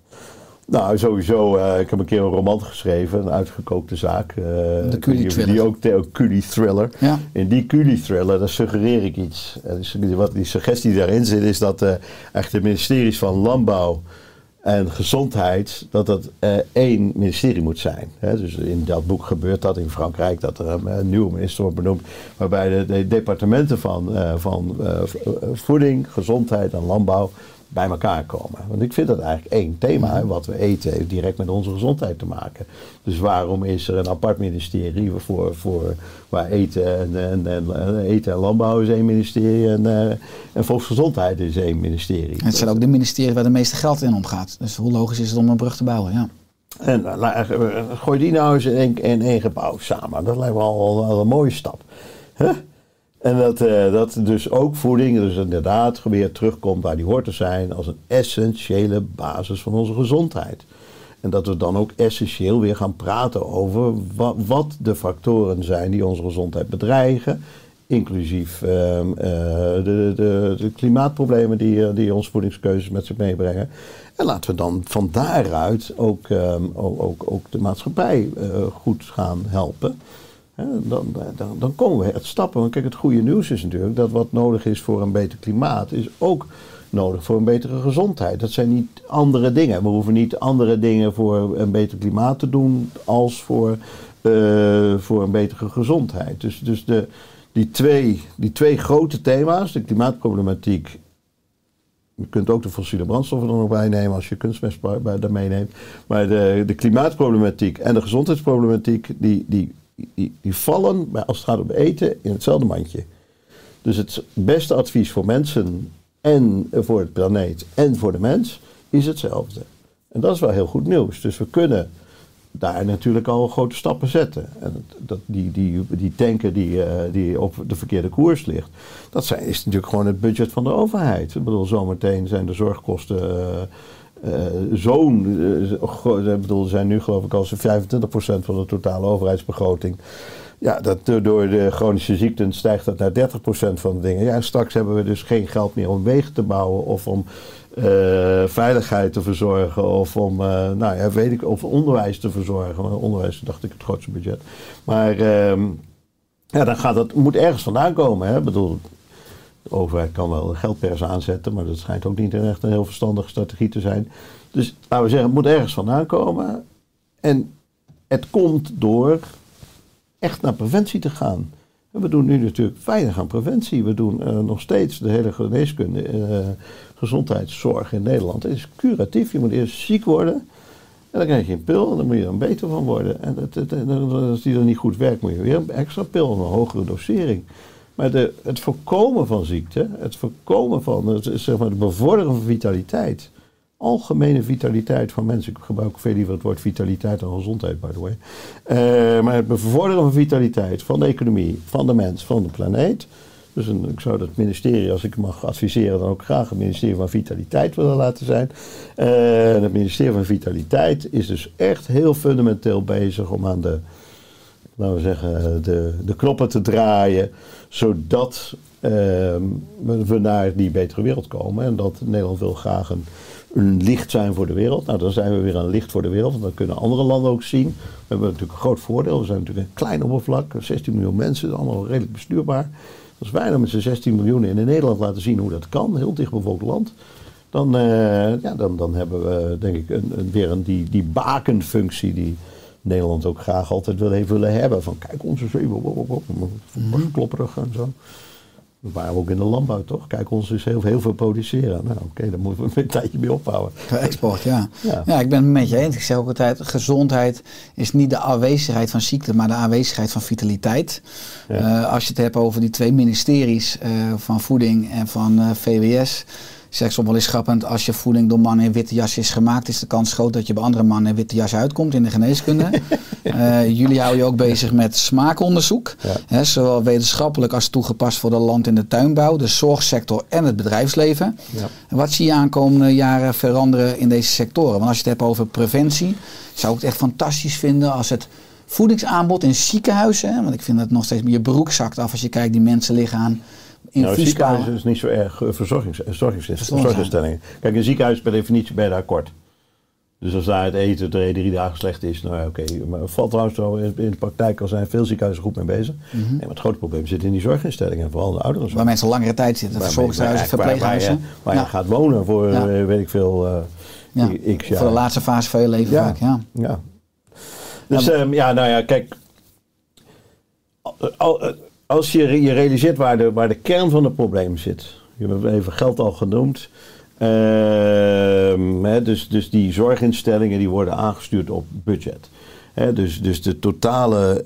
Nou, sowieso. ik heb een keer een roman geschreven, een uitgekookte zaak. De Culi-thriller. Die ook, de ook Culi-thriller. Ja. In die Culi-thriller, daar suggereer ik iets. En die- wat die suggestie daarin zit, is dat eh echt de ministeries van Landbouw en Gezondheid, dat dat eh, één ministerie moet zijn. Hè, dus in dat boek gebeurt dat in Frankrijk, dat er een, nieuwe minister wordt benoemd, waarbij de, de departementen van, eh, van eh, voeding, gezondheid en landbouw bij elkaar komen. Want ik vind dat eigenlijk één thema. hè. Wat we eten heeft direct met onze gezondheid te maken. Dus waarom is er een apart ministerie voor, voor waar eten en, en, en, en eten en landbouw is één ministerie en, eh, en volksgezondheid is één ministerie. En het zijn ook de ministeries waar de meeste geld in omgaat. Dus hoe logisch is het om een brug te bouwen? Ja. En eh, eh, gooi die nou eens in één, in één gebouw samen. Dat lijkt me al, al een mooie stap. Huh? En dat, eh, dat dus ook voeding, dus inderdaad weer terugkomt waar die hoort te zijn als een essentiële basis van onze gezondheid. En dat we dan ook essentieel weer gaan praten over wat, de factoren zijn die onze gezondheid bedreigen. Inclusief ehm, eh, de, de, de klimaatproblemen die, eh, die onze voedingskeuzes met zich meebrengen. En laten we dan van daaruit ook, ehm, ook, ook, ook de maatschappij goed gaan helpen. Dan, dan, dan komen we het stappen. Want kijk, het goede nieuws is natuurlijk dat wat nodig is voor een beter klimaat, is ook nodig voor een betere gezondheid. Dat zijn niet andere dingen. We hoeven niet andere dingen voor een beter klimaat te doen als voor, eh, voor een betere gezondheid. Dus, dus de, die, twee, die twee grote thema's, de klimaatproblematiek. Je kunt ook de fossiele brandstoffen er nog bij nemen als je kunstmest daar meeneemt. Maar de, de klimaatproblematiek en de gezondheidsproblematiek, die, die, die, vallen bij, als het gaat om eten in hetzelfde mandje. Dus het beste advies voor mensen en voor het planeet en voor de mens is hetzelfde. En dat is wel heel goed nieuws. Dus we kunnen daar natuurlijk al grote stappen zetten. En dat, die, die, die tanker die, eh, die op de verkeerde koers ligt, dat zijn, is natuurlijk gewoon het budget van de overheid. Ik bedoel, zometeen zijn de zorgkosten uh, zo'n. ik bedoel, zijn nu geloof ik al zo'n 25% van de totale overheidsbegroting. Ja, dat, door de chronische ziekten stijgt dat naar 30% van de dingen. Ja, straks hebben we dus geen geld meer om wegen te bouwen of om veiligheid te verzorgen of om, nou ja, weet ik, of onderwijs te verzorgen. Onderwijs dacht ik, het grootste budget. Maar uh, ja, dan gaat dat, moet ergens vandaan komen. Hè? Bedoel, de overheid kan wel geldpers aanzetten, maar dat schijnt ook niet echt een heel verstandige strategie te zijn. Dus laten we zeggen, het moet ergens vandaan komen. En het komt door echt naar preventie te gaan. we doen nu natuurlijk weinig aan preventie. We doen uh, nog steeds de hele geneeskunde, uh, gezondheidszorg in Nederland. Het is curatief. Je moet eerst ziek worden. En dan krijg je een pil en dan moet je er beter van worden. En als die dan niet goed werkt, moet je weer een extra pil, een hogere dosering. Maar het voorkomen van ziekte, het voorkomen van, het, zeg maar, de bevorderen van vitaliteit, algemene vitaliteit van mensen. Ik gebruik veel liever het woord vitaliteit dan gezondheid, by the way. Uh, maar het bevorderen van vitaliteit van de economie, van de mens, van de planeet. Dus een, ik zou dat ministerie, als ik mag adviseren, dan ook graag het ministerie van Vitaliteit willen laten zijn. Uh, het ministerie van Vitaliteit is dus echt heel fundamenteel bezig om aan de, laten we zeggen, de, de knoppen te draaien, zodat uh, we naar die betere wereld komen. En dat Nederland wil graag een een licht zijn voor de wereld. Nou, dan zijn we weer een licht voor de wereld. Want dan kunnen andere landen ook zien. We hebben natuurlijk een groot voordeel. We zijn natuurlijk een klein oppervlak. 16 miljoen mensen, allemaal redelijk bestuurbaar. Als wij dan met z'n 16 miljoen in Nederland laten zien hoe dat kan, heel dichtbevolkt land. Dan, uh, ja, dan, dan hebben we denk ik een, een, weer een, die, die bakenfunctie die Nederland ook graag altijd wil even willen hebben. Van kijk onze zeven, klopperig en zo. We waren ook in de landbouw, toch? Kijk, ons is heel, heel veel produceren. Nou, oké, okay, daar moeten we een tijdje mee ophouden. Export, ja. ja. ja. ik ben het met je eens. Ik zeg ook altijd, gezondheid is niet de aanwezigheid van ziekte, maar de aanwezigheid van vitaliteit. Ja. Uh, als je het hebt over die twee ministeries uh, van voeding en van uh, VWS zeg soms wel eens grappend, als je voeding door mannen in witte jas is gemaakt, is de kans groot dat je bij andere mannen in witte jas uitkomt in de geneeskunde. uh, jullie houden je ook bezig met smaakonderzoek, ja. hè, zowel wetenschappelijk als toegepast voor de land- en de tuinbouw, de zorgsector en het bedrijfsleven. Ja. En wat zie je aankomende jaren veranderen in deze sectoren? Want als je het hebt over preventie, zou ik het echt fantastisch vinden als het voedingsaanbod in ziekenhuizen, hè, want ik vind dat nog steeds je broek zakt af als je kijkt, die mensen liggen aan in nou, ziekenhuis is niet zo erg uh, verzorgings, verzorgingsinstellingen. Kijk, een ziekenhuis per definitie je daar kort. Dus als daar het eten twee, drie dagen slecht is, nou ja, oké. Okay. Maar het valt trouwens zo in, in de praktijk al zijn veel ziekenhuizen goed mee bezig. Mm -hmm. nee, maar het grote probleem zit in die zorginstellingen, vooral de ouderen. Waar mensen langere tijd zitten, verzorgingshuizen, verpleeghuizen. Waar, waar, je, waar je gaat wonen voor, ja. uh, weet ik veel, uh, ja. x jaar. Voor de laatste fase van je leven ja. vaak, ja. ja. Dus um, ja, nou ja, kijk. Al, al, als je je realiseert waar de, waar de kern van het probleem zit. Je hebt even geld al genoemd. Uh, hè, dus, dus die zorginstellingen die worden aangestuurd op budget. Hè, dus, dus de totale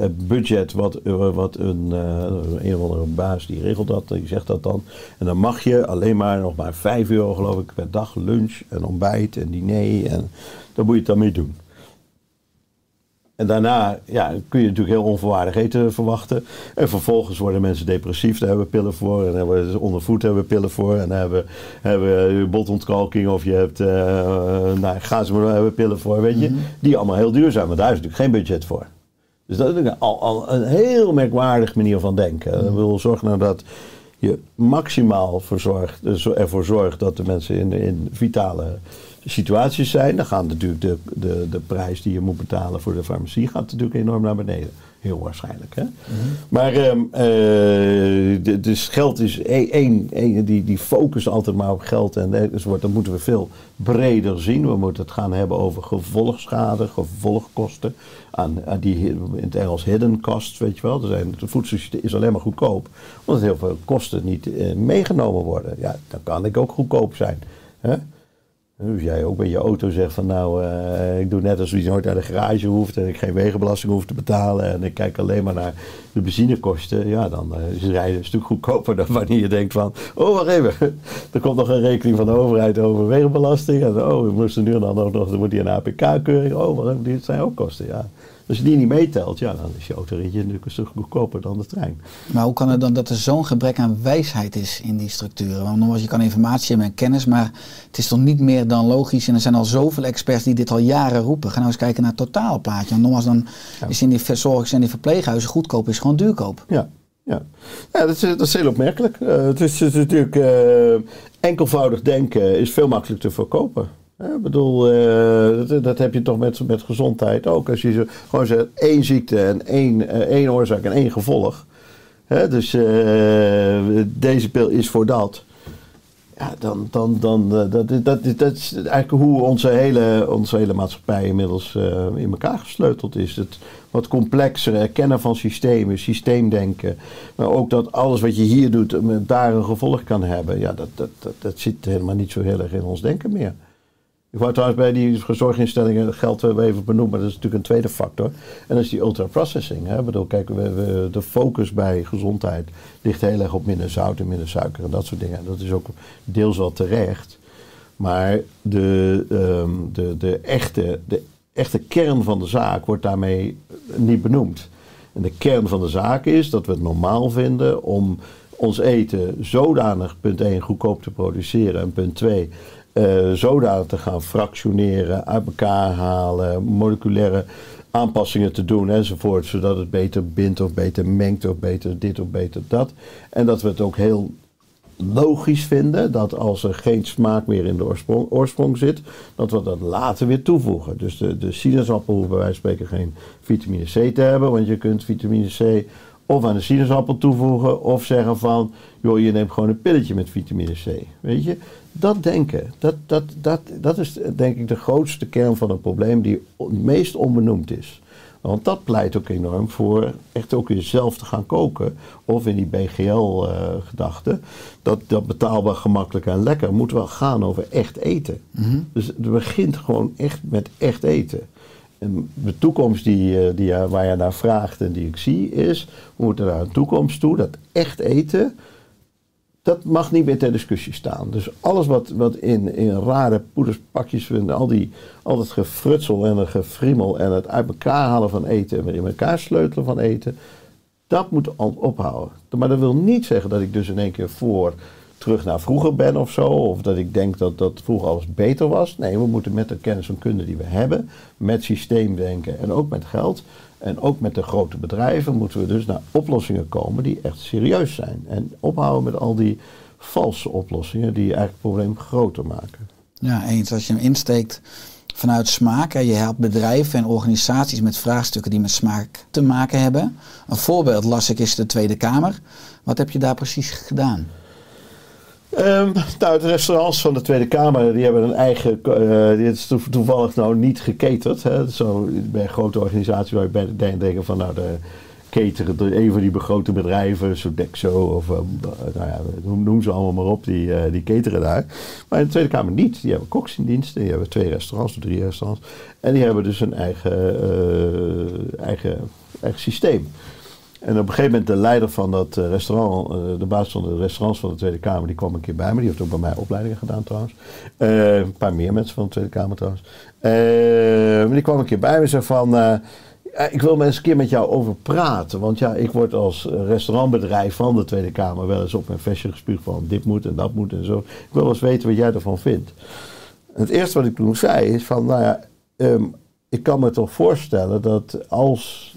uh, budget wat, wat een, uh, een of andere baas die regelt dat, die zegt dat dan. En dan mag je alleen maar nog maar 5 euro geloof ik per dag lunch en ontbijt en diner. En daar moet je het dan mee doen. En daarna ja, kun je natuurlijk heel onvoorwaardig eten verwachten. En vervolgens worden mensen depressief, daar hebben we pillen voor. En hebben we ondervoed hebben we pillen voor. En dan hebben, hebben we botontkalking of je hebt, uh, nou, gaan ze maar hebben we pillen voor, weet je. Mm -hmm. Die allemaal heel duur zijn, maar daar is natuurlijk geen budget voor. Dus dat is al, al een heel merkwaardig manier van denken. Mm -hmm. We willen zorgen nou dat je maximaal ervoor zorgt dat de mensen in, in vitale situaties zijn, dan gaat natuurlijk de, de, de prijs die je moet betalen voor de farmacie gaat natuurlijk enorm naar beneden. Heel waarschijnlijk. Hè? Mm -hmm. Maar um, uh, de, dus geld is één, één die, die focust altijd maar op geld. En dus wordt, dan moeten we veel breder zien. We moeten het gaan hebben over gevolgschade, gevolgkosten. Aan, aan die in het Engels hidden costs, weet je wel. Er zijn, de voedsel is alleen maar goedkoop. Omdat heel veel kosten niet uh, meegenomen worden. Ja, dan kan ik ook goedkoop zijn. Hè? Dus jij ook bij je auto zegt van nou, eh, ik doe net alsof je nooit naar de garage hoeft en ik geen wegenbelasting hoef te betalen en ik kijk alleen maar naar de benzinekosten. Ja, dan eh, is rijden een stuk goedkoper dan wanneer je denkt van, oh wacht even, er komt nog een rekening van de overheid over wegenbelasting. En oh, we moesten nu dan ook nog, dan moet die een APK-keuring. Oh, wacht even, dit zijn ook kosten, ja. Als je die niet meetelt, ja, dan is je autoritje natuurlijk een stuk goedkoper dan de trein. Maar hoe kan het dan dat er zo'n gebrek aan wijsheid is in die structuren? Want nogmaals, je kan informatie hebben en kennis, maar het is toch niet meer dan logisch. En er zijn al zoveel experts die dit al jaren roepen. Ga nou eens kijken naar het totaalplaatje. En nogmaals, dan is in die verzorgings- en die verpleeghuizen goedkoop is gewoon duurkoop. Ja, ja. ja dat, is, dat is heel opmerkelijk. Eh, het, is, het is natuurlijk eh, enkelvoudig denken is veel makkelijker te verkopen. Ik bedoel, eh, dat, dat heb je toch met, met gezondheid ook. Als je zo, gewoon zegt één ziekte en één, eh, één oorzaak en één gevolg. Hè, dus eh, deze pil is voor dat. Ja, dan, dan, dan eh, dat, dat, dat, is eigenlijk hoe onze hele, onze hele maatschappij inmiddels in elkaar gesleuteld is. Het wat complexer erkennen van systemen, systeemdenken. Maar ook dat alles wat je hier doet, daar een gevolg kan hebben. Ja, dat, dat, dat, dat zit helemaal niet zo heel erg in ons denken meer. Ik wou trouwens bij die zorginstellingen geld we even benoemen, maar dat is natuurlijk een tweede factor. En dat is die ultraprocessing. Ik bedoel, kijk, we, we, de focus bij gezondheid ligt heel erg op minder zout en minder suiker en dat soort dingen. En dat is ook deels wel terecht. Maar de, ehm, de, de, echte, de echte kern van de zaak wordt daarmee niet benoemd. En de kern van de zaak is dat we het normaal vinden om ons eten zodanig, punt 1, goedkoop te produceren en punt 2, eh, zodanig te gaan fractioneren, uit elkaar halen, moleculaire aanpassingen te doen enzovoort, zodat het beter bindt of beter mengt of beter dit of beter dat. En dat we het ook heel logisch vinden dat als er geen smaak meer in de oorsprong, oorsprong zit, dat we dat later weer toevoegen. Dus de, de sinaasappel hoeft bij wijze van spreken geen vitamine C te hebben, want je kunt vitamine C of aan de sinaasappel toevoegen of zeggen van, joh, je neemt gewoon een pilletje met vitamine C. Weet je, dat denken, dat, dat, dat, dat is denk ik de grootste kern van het probleem die het meest onbenoemd is. Want dat pleit ook enorm voor echt ook weer zelf te gaan koken. Of in die BGL-gedachte. dat, dat betaalbaar, gemakkelijk en lekker moet wel gaan over echt eten. Dus het begint gewoon echt met echt eten. De toekomst die, eh, die, je- waar je naar vraagt en die ik zie is... we moeten naar een toekomst toe dat echt eten... dat mag niet meer ter discussie staan. Dus alles wat, wat in, in rare poederspakjes... en al, die, al dat gefrutsel en het gefriemel... en het uit elkaar halen van eten... en weer in elkaar sleutelen van eten... dat moet ophouden. Maar dat wil niet zeggen dat ik dus in één keer voor terug naar vroeger ben of zo. Of dat ik denk dat, dat vroeger alles beter was. Nee, we moeten met de kennis en kunde die we hebben, met systeemdenken en ook met geld. En ook met de grote bedrijven moeten we dus naar oplossingen komen die echt serieus zijn. En ophouden met al die valse oplossingen die eigenlijk het probleem groter maken. Ja, eens. Als je hem insteekt vanuit smaak. Hè, je helpt bedrijven en organisaties met vraagstukken die met smaak te maken hebben. Een voorbeeld las ik is de Tweede Kamer. Wat heb je daar precies gedaan? Ehm, nou, de restaurants van de Tweede Kamer die hebben een eigen. eh dit is to- toevallig nou niet gecaterd. Hè. Zo, bij een grote organisatie waar je bij denk- denken van nou de cateren, de- een van die grote bedrijven, Sodexo of eh, nou ja, noem, noem ze allemaal maar op, die, eh, die cateren daar. Maar in de Tweede Kamer niet. Die hebben koks in dienst, die hebben twee restaurants of drie restaurants. En die hebben dus een eigen, eh, eigen, eigen systeem. En op een gegeven moment de leider van dat eh, restaurant, eh, de baas van de restaurants van de Tweede Kamer, die kwam een keer bij me. Die heeft ook bij mij opleidingen gedaan trouwens. Eh, een paar meer mensen van de Tweede Kamer trouwens. Maar die kwam een keer bij me en zei van... ik wil maar eens een keer met jou over praten. Want ja, ik word als restaurantbedrijf van de Tweede Kamer wel eens op mijn vestje gespuugd van dit moet en dat moet en zo. Ik wil wel eens weten wat jij ervan vindt. En het eerste wat ik toen zei is van, nou ja, ehm, ik kan me toch voorstellen dat als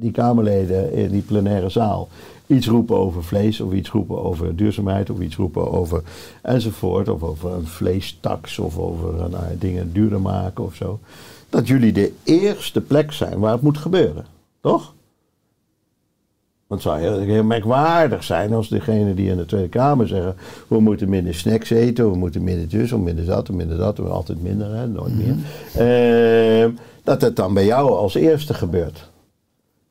die Kamerleden in die plenaire zaal iets roepen over vlees, of iets roepen over duurzaamheid, of iets roepen over enzovoort, of over een vleestaks, of over eh, nou, dingen duurder maken of zo, dat jullie de eerste plek zijn waar het moet gebeuren, toch? Want het zou heel, heel merkwaardig zijn als degene die in de Tweede Kamer zeggen: we moeten minder snacks eten, we moeten minder dus, of minder dat, of minder dat, we altijd minder, hè, nooit meer. Eh, dat het dan bij jou als eerste gebeurt.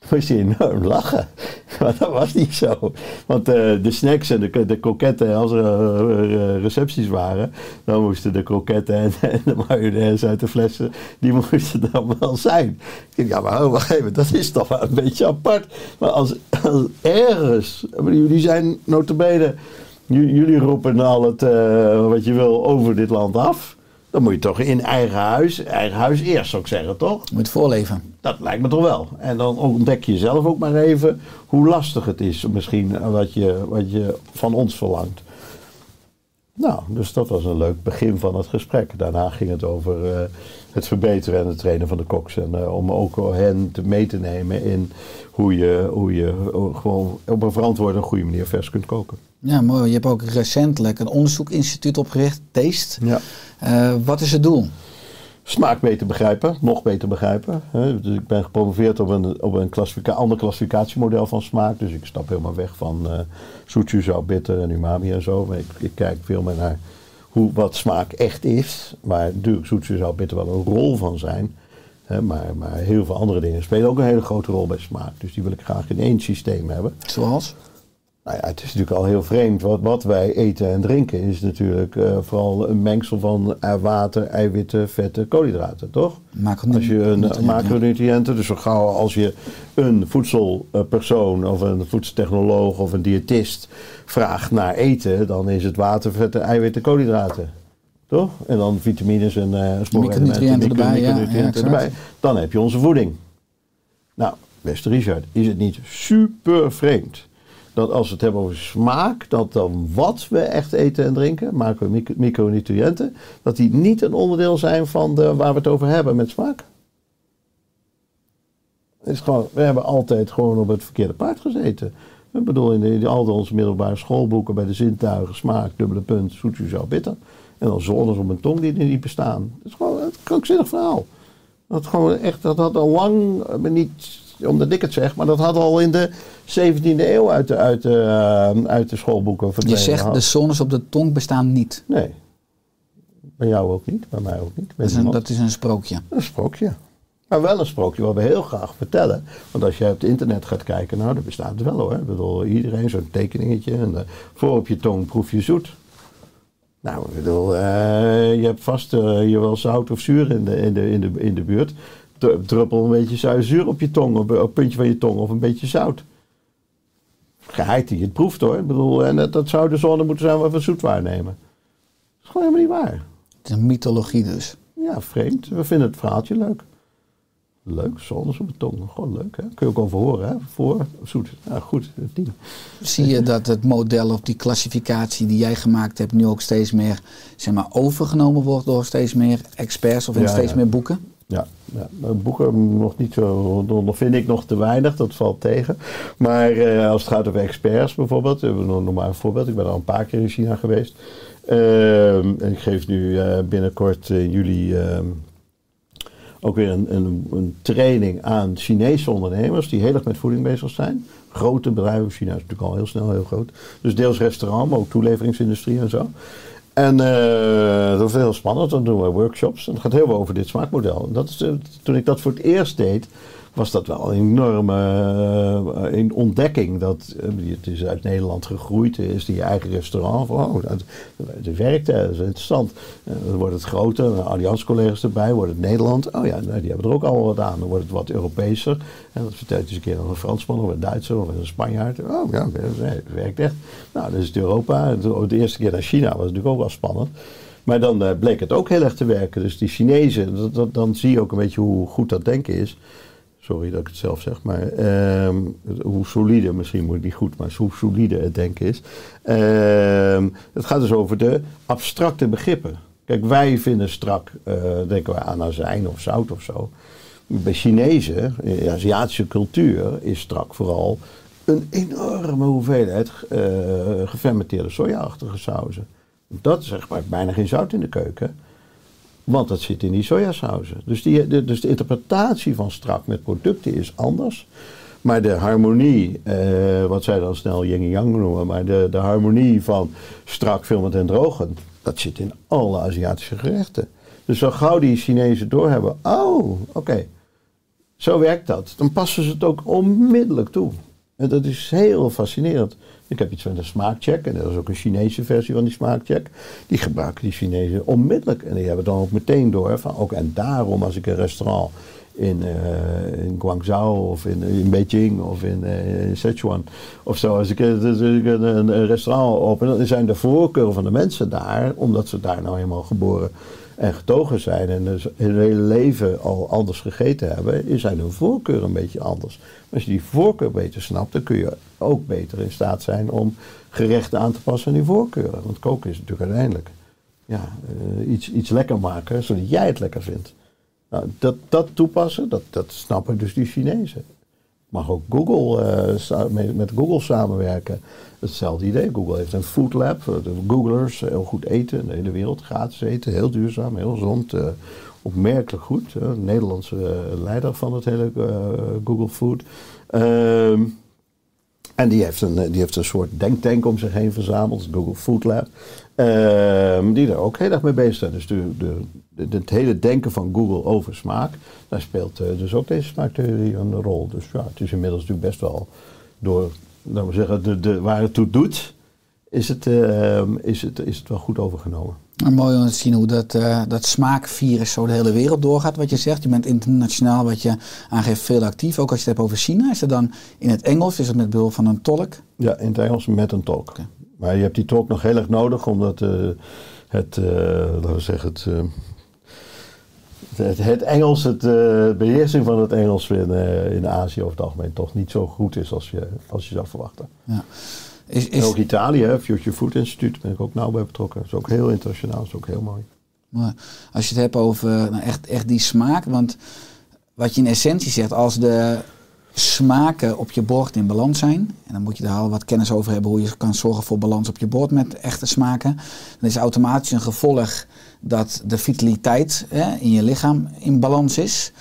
Moest je enorm lachen. Maar dat was niet zo. Want eh, de snacks en de, de kroketten, als er eh, recepties waren, dan moesten de kroketten en, de mayonaise uit de flessen, die moesten dan wel zijn. Ik denk, ja, maar oh, wacht even, dat is toch wel een beetje apart. Maar als, als ergens, jullie zijn notabene, jullie roepen al het, eh, wat je wil over dit land af. Dan moet je toch in eigen huis, eigen huis eerst zou ik zeggen, toch? Je moet voorleven. Dat lijkt me toch wel. En dan ontdek je zelf ook maar even hoe lastig het is, misschien wat je, wat je van ons verlangt. Nou, dus dat was een leuk begin van het gesprek. Daarna ging het over eh, het verbeteren en het trainen van de koks. En eh, om ook hen te mee te nemen in hoe je, hoe je eh, gewoon op een verantwoorde en goede manier vers kunt koken. Ja, mooi. Je hebt ook recentelijk een onderzoekinstituut opgericht, Taste. Ja. Eh, wat is het doel? Smaak beter begrijpen, nog beter begrijpen. Dus ik ben gepromoveerd op een, op een klassifica ander klassificatiemodel van smaak. Dus ik stap helemaal weg van zout, bitter en umami en zo. Maar ik, ik kijk veel meer naar wat smaak echt is. Maar natuurlijk zoet, zuur, zout, bitter wel een rol van zijn. Hè, maar, maar heel veel andere dingen spelen ook een hele grote rol bij smaak. Dus die wil ik graag in één systeem hebben. Zoals? Nou ja, het is natuurlijk al heel vreemd. Wat, wat wij eten en drinken is natuurlijk eh, vooral een mengsel van eh, water, eiwitten, vetten, koolhydraten, toch? Als je een nutriënten, macronutriënten, dus zo gauw als je een voedselpersoon of een voedseltechnoloog of een diëtist vraagt naar eten, dan is het water, vetten, eiwitten, koolhydraten. Toch? En dan vitamines en eh Micronutriënten micro- erbij, ja, erbij. Dan heb je onze voeding. Nou, beste Richard, is het niet super vreemd dat als we het hebben over smaak, dat dan wat we echt eten en drinken, macro- micro- micronutriënten, dat die niet een onderdeel zijn van de, waar we het over hebben met smaak? Is gewoon, we hebben altijd gewoon op het verkeerde paard gezeten. Ik bedoel, in, in al onze middelbare schoolboeken bij de zintuigen, smaak, dubbele punt, zoet, zout, bitter. En dan zones op een tong die er niet bestaan. Het is gewoon een krankzinnig verhaal. Dat, gewoon echt, dat had al lang, eh, niet omdat ik het zeg, maar dat had al in de 17e eeuw uit de, uit de, eh, uit de schoolboeken Je verdwenen. zegt gehad. de zones op de tong bestaan niet. Nee. Bij jou ook niet, bij mij ook niet. Dat is een, dat is een sprookje. Een sprookje. Maar wel een sprookje wat we heel graag vertellen. Want als je op het internet gaat kijken, nou, dat bestaat het wel hoor. Ik bedoel, iedereen zo'n tekeningetje. En eh, voor op je tong proef je zoet. Nou, ik bedoel, eh, je hebt vast hier wel zout of zuur in de, in de, in de, in de buurt. Dru- Druppel een beetje zuur, op je tong, op, op het puntje van je tong, of een beetje zout. Geheid die je het proeft hoor. Ik bedoel, en dat, dat zou de zone moeten zijn waar we zoet waarnemen. Dat is gewoon helemaal niet waar. Het is een mythologie dus. Ja, vreemd. We vinden het verhaaltje leuk. Leuk, zones op de tong. Gewoon leuk, hè? Kun je ook over horen, hè? Voor, zoet. Ja, goed, tien. Zie je dat het model of die klassificatie die jij gemaakt hebt nu ook steeds meer zeg maar, overgenomen wordt door steeds meer experts of in Ja, steeds ja. meer boeken? Ja, ja, maar boeken nog niet zo, nog vind ik nog te weinig, dat valt tegen. Maar eh, als het gaat over experts bijvoorbeeld, we nog maar een voorbeeld. Ik ben al een paar keer in China geweest. Ehm, ik geef nu eh, binnenkort in juli ehm, ook weer een, een, een training aan Chinese ondernemers die heel erg met voeding bezig zijn. Grote bedrijven, China is natuurlijk al heel snel heel groot. Dus deels restaurant, maar ook toeleveringsindustrie en zo. En eh, dat is heel spannend. Dan doen we workshops. En het gaat heel veel over dit smaakmodel. Dat is, eh, toen ik dat voor het eerst deed, was dat wel een enorme eh, een ontdekking. Dat, eh, het is uit Nederland gegroeid, is die eigen restaurant. Oh, dat, dat werkt, hè, dat is interessant. Eh, dan wordt het groter, Allianz-collega's erbij, wordt het Nederland. Oh ja, nou, die hebben er ook al wat aan. Dan wordt het wat Europeeser. En dat vertelt eens een keer aan een Fransman of een Duitser of een Spanjaard. Oh ja, het werkt echt. Nou, dat is Europa. De eerste keer naar China was natuurlijk ook wel spannend. Maar dan bleek het ook heel erg te werken. Dus die Chinezen, dat, dat- dan zie je ook een beetje hoe goed dat denken is. Sorry dat ik het zelf zeg, maar ehm, hoe solide, misschien moet ik niet goed, maar hoe solide het denken is. Ehm, het gaat dus over de abstracte begrippen. Kijk, wij vinden strak, eh, denken we aan azijn of zout of zo. Bij Chinezen, in de Aziatische cultuur, is strak vooral een enorme hoeveelheid eh, gefermenteerde sojaachtige sauzen. Dat is zeg maar bijna geen zout in de keuken. Want dat zit in die sojasauzen. Dus, die, de, dus de interpretatie van strak met producten is anders. Maar de harmonie, eh, wat zij dan snel yin en yang noemen, maar de, de harmonie van strak, filmend en drogen, dat zit in alle Aziatische gerechten. Dus zo gauw die Chinezen doorhebben, oh, oké. Zo werkt dat. Dan passen ze het ook onmiddellijk toe. En dat is heel fascinerend. Ik heb iets met een smaakcheck. En dat is ook een Chinese versie van die smaakcheck. Die gebruiken die Chinezen onmiddellijk. En die hebben dan ook meteen door. Van, ook, en daarom als ik een restaurant in, eh, in Guangzhou of in, in Beijing of in, in Sichuan of zo. Als ik, eh, een, een restaurant open, dan zijn de voorkeuren van de mensen daar, omdat ze daar nou eenmaal geboren en getogen zijn en dus hun hele leven al anders gegeten hebben, zijn hun voorkeuren een beetje anders. Als je die voorkeur beter snapt, dan kun je ook beter in staat zijn om gerechten aan te passen aan die voorkeuren. Want koken is natuurlijk uiteindelijk ja, eh, iets, iets lekker maken, zodat jij het lekker vindt. Nou, dat, dat toepassen, dat, dat snappen dus die Chinezen. Mag ook Google, eh, met Google samenwerken. Hetzelfde idee. Google heeft een food lab. eh, De Googlers heel goed eten de hele wereld. Gratis eten. Heel duurzaam, heel gezond. eh, opmerkelijk goed. eh, een Nederlandse eh, leider van het hele eh, Google Food. Ehm, en die heeft, een, eh, die heeft een soort denktank om zich heen verzameld, Google Food Lab. Ehm, die daar ook heel erg mee bezig zijn. Dus de, de, het hele denken van Google over smaak, daar speelt eh, dus ook deze smaaktheorie een rol. Dus ja, het is inmiddels natuurlijk best wel door, laten we zeggen, de, de, waar het toe doet, is het, ehm, is, het, is het wel goed overgenomen. Maar mooi om te zien hoe dat, eh, dat smaakvirus zo de hele wereld doorgaat. Wat je zegt, je bent internationaal, wat je aangeeft, veel actief. Ook als je het hebt over China. Is dat dan in het Engels? Is het met behulp van een tolk? Ja, in het Engels met een tolk. Maar je hebt die tolk nog heel erg nodig, omdat eh, het, eh, laten we zeggen, het, het, het Engels, het eh, beheersing van het Engels in, eh, in Azië over het algemeen toch niet zo goed is als je, als je zou verwachten. Ja. Is, En ook Italië, hè, Future Food Institute, ben ik ook nauw bij betrokken. Dat is ook heel internationaal, dat is ook heel mooi. Maar als je het hebt over nou, echt, echt die smaak. Want wat je in essentie zegt, als de smaken op je bord in balans zijn. En dan moet je daar al wat kennis over hebben hoe je kan zorgen voor balans op je bord met echte smaken. Dan is automatisch een gevolg dat de vitaliteit hè, in je lichaam in balans is.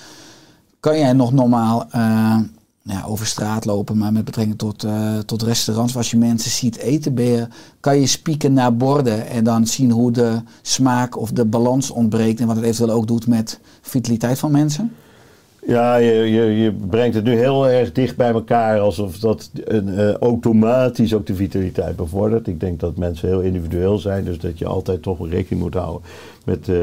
Kan jij nog normaal eh, ja, over straat lopen, maar met betrekking tot, eh, tot restaurants, als je mensen ziet eten, ben je, kan je spieken naar borden en dan zien hoe de smaak of de balans ontbreekt en wat het eventueel ook doet met vitaliteit van mensen? Ja, je, je, je brengt het nu heel erg dicht bij elkaar, alsof dat een, eh, automatisch ook de vitaliteit bevordert. Ik denk dat mensen heel individueel zijn, dus dat je altijd toch rekening moet houden met eh,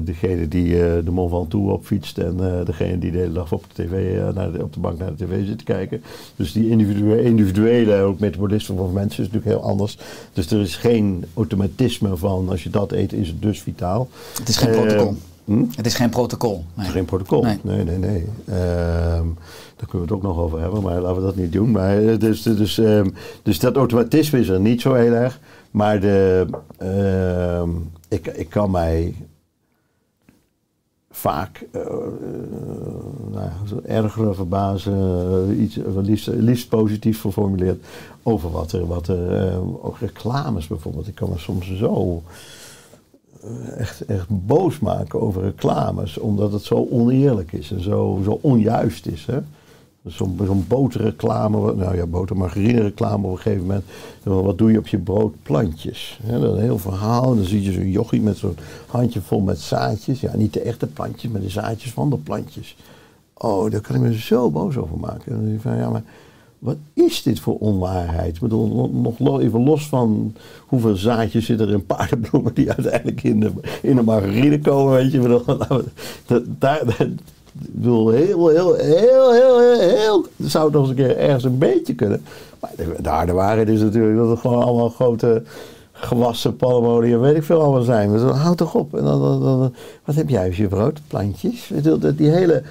degene die eh, de Mont Ventoux opfietst en degene die de hele dag op de, TV, naar de, op de bank naar de tv zit te kijken. Dus die individuele, individuele ook metabolisme van mensen is natuurlijk heel anders. Dus er is geen automatisme van als je dat eet is het dus vitaal. Het is geen protocol. Hm? Het is geen protocol. Nee. geen protocol. Nee. Nee, nee, nee. Ehm, daar kunnen we het ook nog over hebben, maar laten we dat niet doen. Maar, eh, dus, dus, ehm, dus dat automatisme is er niet zo heel erg. Maar de, ehm, ik, ik kan mij vaak eh, nou, ja, zo ergeren, verbazen, iets liefst, liefst positief geformuleerd over wat er, wat er ook reclames bijvoorbeeld. Ik kan me soms zo echt, echt boos maken over reclames, omdat het zo oneerlijk is en zo, zo onjuist is. Hè? Zo'n zo'n boterreclame, nou ja, botermargarine reclame op een gegeven moment. Zo, Wat doe je op je brood? Plantjes. Dat is een heel verhaal. Dan zie je zo'n jochie met zo'n handje vol met zaadjes. Ja, niet de echte plantjes, maar de zaadjes van de plantjes. Oh, daar kan ik me zo boos over maken. En dan denk ik van, ja, maar wat is dit voor onwaarheid? Ik bedoel, nog- even los van hoeveel zaadjes zitten er in paardenbloemen die uiteindelijk in de, in de margarine komen, weet je. Ik bedoel, dat, daar, dat- heel, heel, heel, heel, heel, zou het nog eens een keer ergens een beetje kunnen. Maar de, de harde waarheid is natuurlijk dat het gewoon allemaal grote gewassen, palmolie en weet ik veel allemaal zijn. Dus houd toch op. En dan, dan, wat heb jij als je brood? Plantjes? Die hele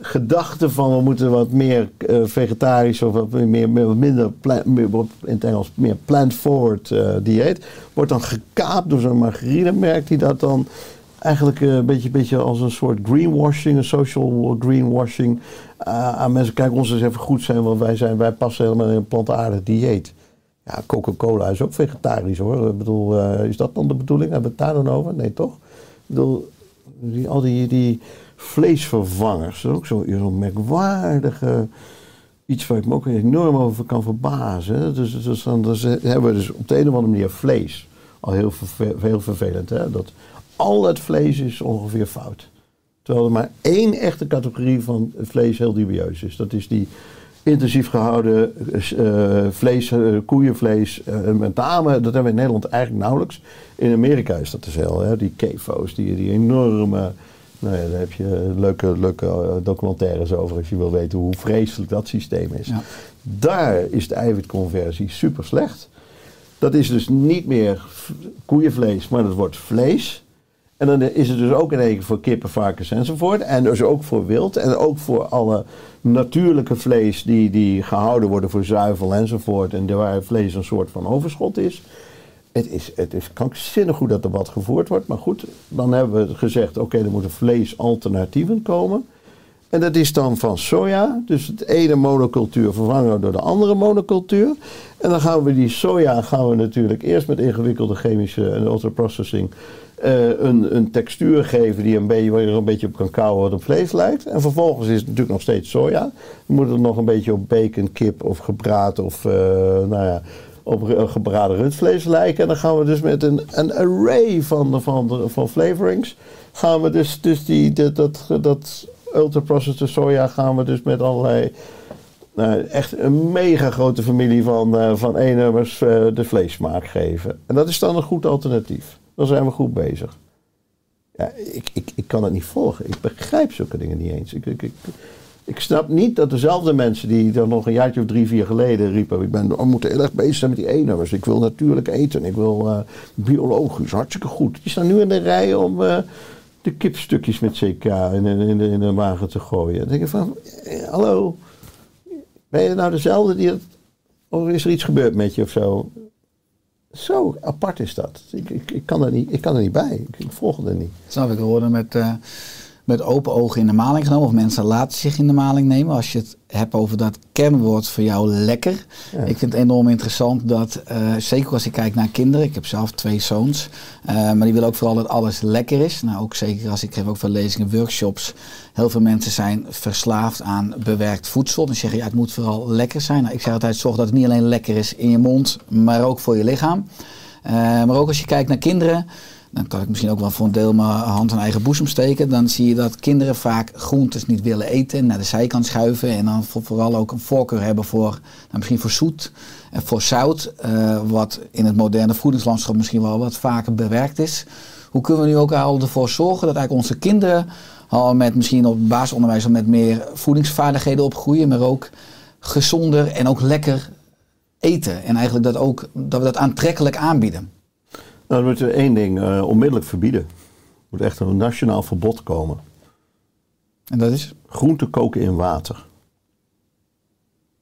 gedachte van we moeten wat meer eh, vegetarisch of wat meer, minder, pla- meer, in het Engels, meer plant-forward eh, dieet, wordt dan gekaapt door zo'n margarinemerk die dat dan eigenlijk eh, een beetje, beetje als een soort greenwashing, een social greenwashing eh, aan mensen. Kijk, ons eens even goed zijn, want wij, zijn, wij passen helemaal in een plantaardig dieet. Ja, Coca-Cola is ook vegetarisch hoor. Ik bedoel, is dat dan de bedoeling? Hebben we het daar dan over? Nee, toch? Ik bedoel, die, al die, die vleesvervangers, dat is ook zo- zo'n merkwaardige iets waar ik me ook enorm over kan verbazen. hè. Dus, dus dan dus hebben we dus op de een of andere manier vlees. Al heel, heel vervelend, hè? Dat al het vlees is ongeveer fout. Terwijl er maar één echte categorie van vlees heel dubieus is. Dat is die intensief gehouden eh, vlees, eh, koeienvlees. eh, met name, dat hebben we in Nederland eigenlijk nauwelijks. In Amerika is dat dus heel, hè, die KFO's, die, die enorme... Nou ja, daar heb je leuke, leuke eh, documentaires over als je wil weten hoe vreselijk dat systeem is. Ja. Daar is de eiwitconversie super slecht. Dat is dus niet meer koeienvlees, maar dat wordt vlees. En dan is het dus ook in één keer voor kippen, varkens enzovoort. En dus ook voor wild. En ook voor alle natuurlijke vlees die, die gehouden worden voor zuivel enzovoort. En waar vlees een soort van overschot is. Het is, het is krankzinnig goed dat er wat gevoerd wordt. Maar goed, dan hebben we gezegd, oké, er moeten vleesalternatieven komen. En dat is dan van soja. Dus het ene monocultuur vervangen door de andere monocultuur. En dan gaan we die soja gaan we natuurlijk eerst met ingewikkelde chemische en ultraprocessing eh, een, een textuur geven die een beetje, waar je er een beetje op kan kauwen wat op vlees lijkt. En vervolgens is het natuurlijk nog steeds soja. We moeten er nog een beetje op bacon, kip of gebraad of eh, nou ja, op eh, gebraden rundvlees lijken. En dan gaan we dus met een, een array van, van, van flavorings. Gaan we dus, dus die, dat, dat, ultraprocessed soja gaan we dus met allerlei nou, echt een mega grote familie van, eh van E-nummers de vleessmaak geven. En dat is dan een goed alternatief. Dan zijn we goed bezig. Ik, ik, ik kan het niet volgen. Ik begrijp zulke dingen niet eens. Ik, ik, ik snap niet dat dezelfde mensen die dan nog een jaartje of drie, vier geleden riepen... ik ben, we moeten heel erg bezig zijn met die E-nummers. Ik wil natuurlijk eten. Ik wil eh, biologisch. Hartstikke goed. Die staan nu in de rij om eh, de kipstukjes met CK in, in, in, de, wagen te gooien. Dan denk ik van, eh, hallo... Ben je nou dezelfde die het. Of is er iets gebeurd met je of zo? Zo apart is dat. Ik, ik, ik, kan, er niet, ik kan er niet bij. Ik, ik volg er niet. Snap ik, we worden met, met open ogen in de maling genomen. Of mensen laten zich in de maling nemen. Als je het hebt over dat kernwoord voor jou lekker. Ja. Ik vind het enorm interessant dat, eh, zeker als ik kijk naar kinderen. Ik heb zelf twee zoons. eh, maar die willen ook vooral dat alles lekker is. Nou, ook zeker als ik geef ook veel lezingen, workshops. Heel veel mensen zijn verslaafd aan bewerkt voedsel. Dan zeggen ja, het moet vooral lekker zijn. Nou, ik zeg altijd, zorg dat het niet alleen lekker is in je mond, maar ook voor je lichaam. Eh, maar ook als je kijkt naar kinderen, dan kan ik misschien ook wel voor een deel mijn hand aan eigen boezem steken. Dan zie je dat kinderen vaak groentes niet willen eten, naar de zijkant schuiven. En dan voor- vooral ook een voorkeur hebben voor, nou, misschien voor zoet en voor zout. eh, wat in het moderne voedingslandschap misschien wel wat vaker bewerkt is. Hoe kunnen we nu ook al ervoor zorgen dat eigenlijk onze kinderen al met misschien op basisonderwijs al met meer voedingsvaardigheden opgroeien, maar ook gezonder en ook lekker eten. En eigenlijk dat, ook, dat we dat aantrekkelijk aanbieden. Nou, dan moeten we één ding eh, onmiddellijk verbieden. Er moet echt een nationaal verbod komen. En dat is? Groenten koken in water.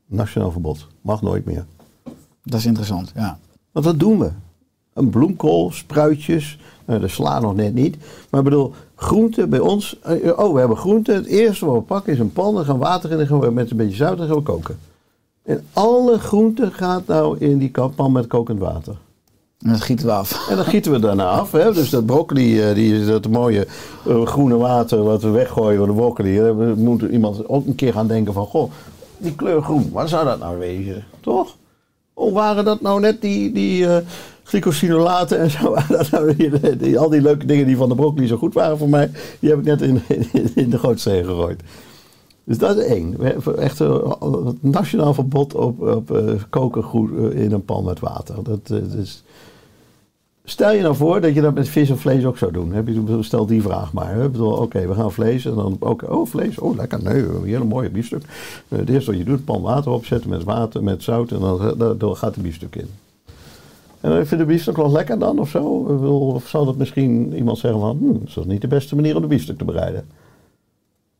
Nationaal verbod. Mag nooit meer. Dat is interessant, ja. Want wat doen we? Een bloemkool, spruitjes, nou, de sla nog net niet. Maar ik bedoel, groenten bij ons. eh, Oh, we hebben groenten. Het eerste wat we pakken is een pan. Dan gaan we water in. Dan gaan we met een beetje zout en gaan we koken. En alle groenten gaat nou in die pan met kokend water. En dat gieten we af. En dan gieten we daarna af. Hè? Dus dat broccoli, eh, die, dat mooie eh, groene water wat we weggooien van de broccoli. Daar moet iemand ook een keer gaan denken van... Goh, die kleur groen, waar zou dat nou wezen? Toch? Of waren dat nou net die, die eh, glycosinolaten en zo? Dat nou al die leuke dingen die van de broccoli zo goed waren voor mij... die heb ik net in, in de gootsteen gegooid. Dus dat is één. Echt een een nationaal verbod op, op eh, koken goed, eh, in een pan met water. Dat, eh, is... Stel je nou voor dat je dat met vis en vlees ook zou doen. Heb je, stel die vraag maar. Oké, we gaan vlees en dan ook, oh vlees, oh lekker, nee, een hele mooie biefstuk. Eh, Het eerste wat je doet, pan water opzetten met water, met zout en dan, dan, gaat de biefstuk in. En vind je de biefstuk wel lekker dan of zo? Of zou dat misschien iemand zeggen van, hm, is dat niet de beste manier om de biefstuk te bereiden?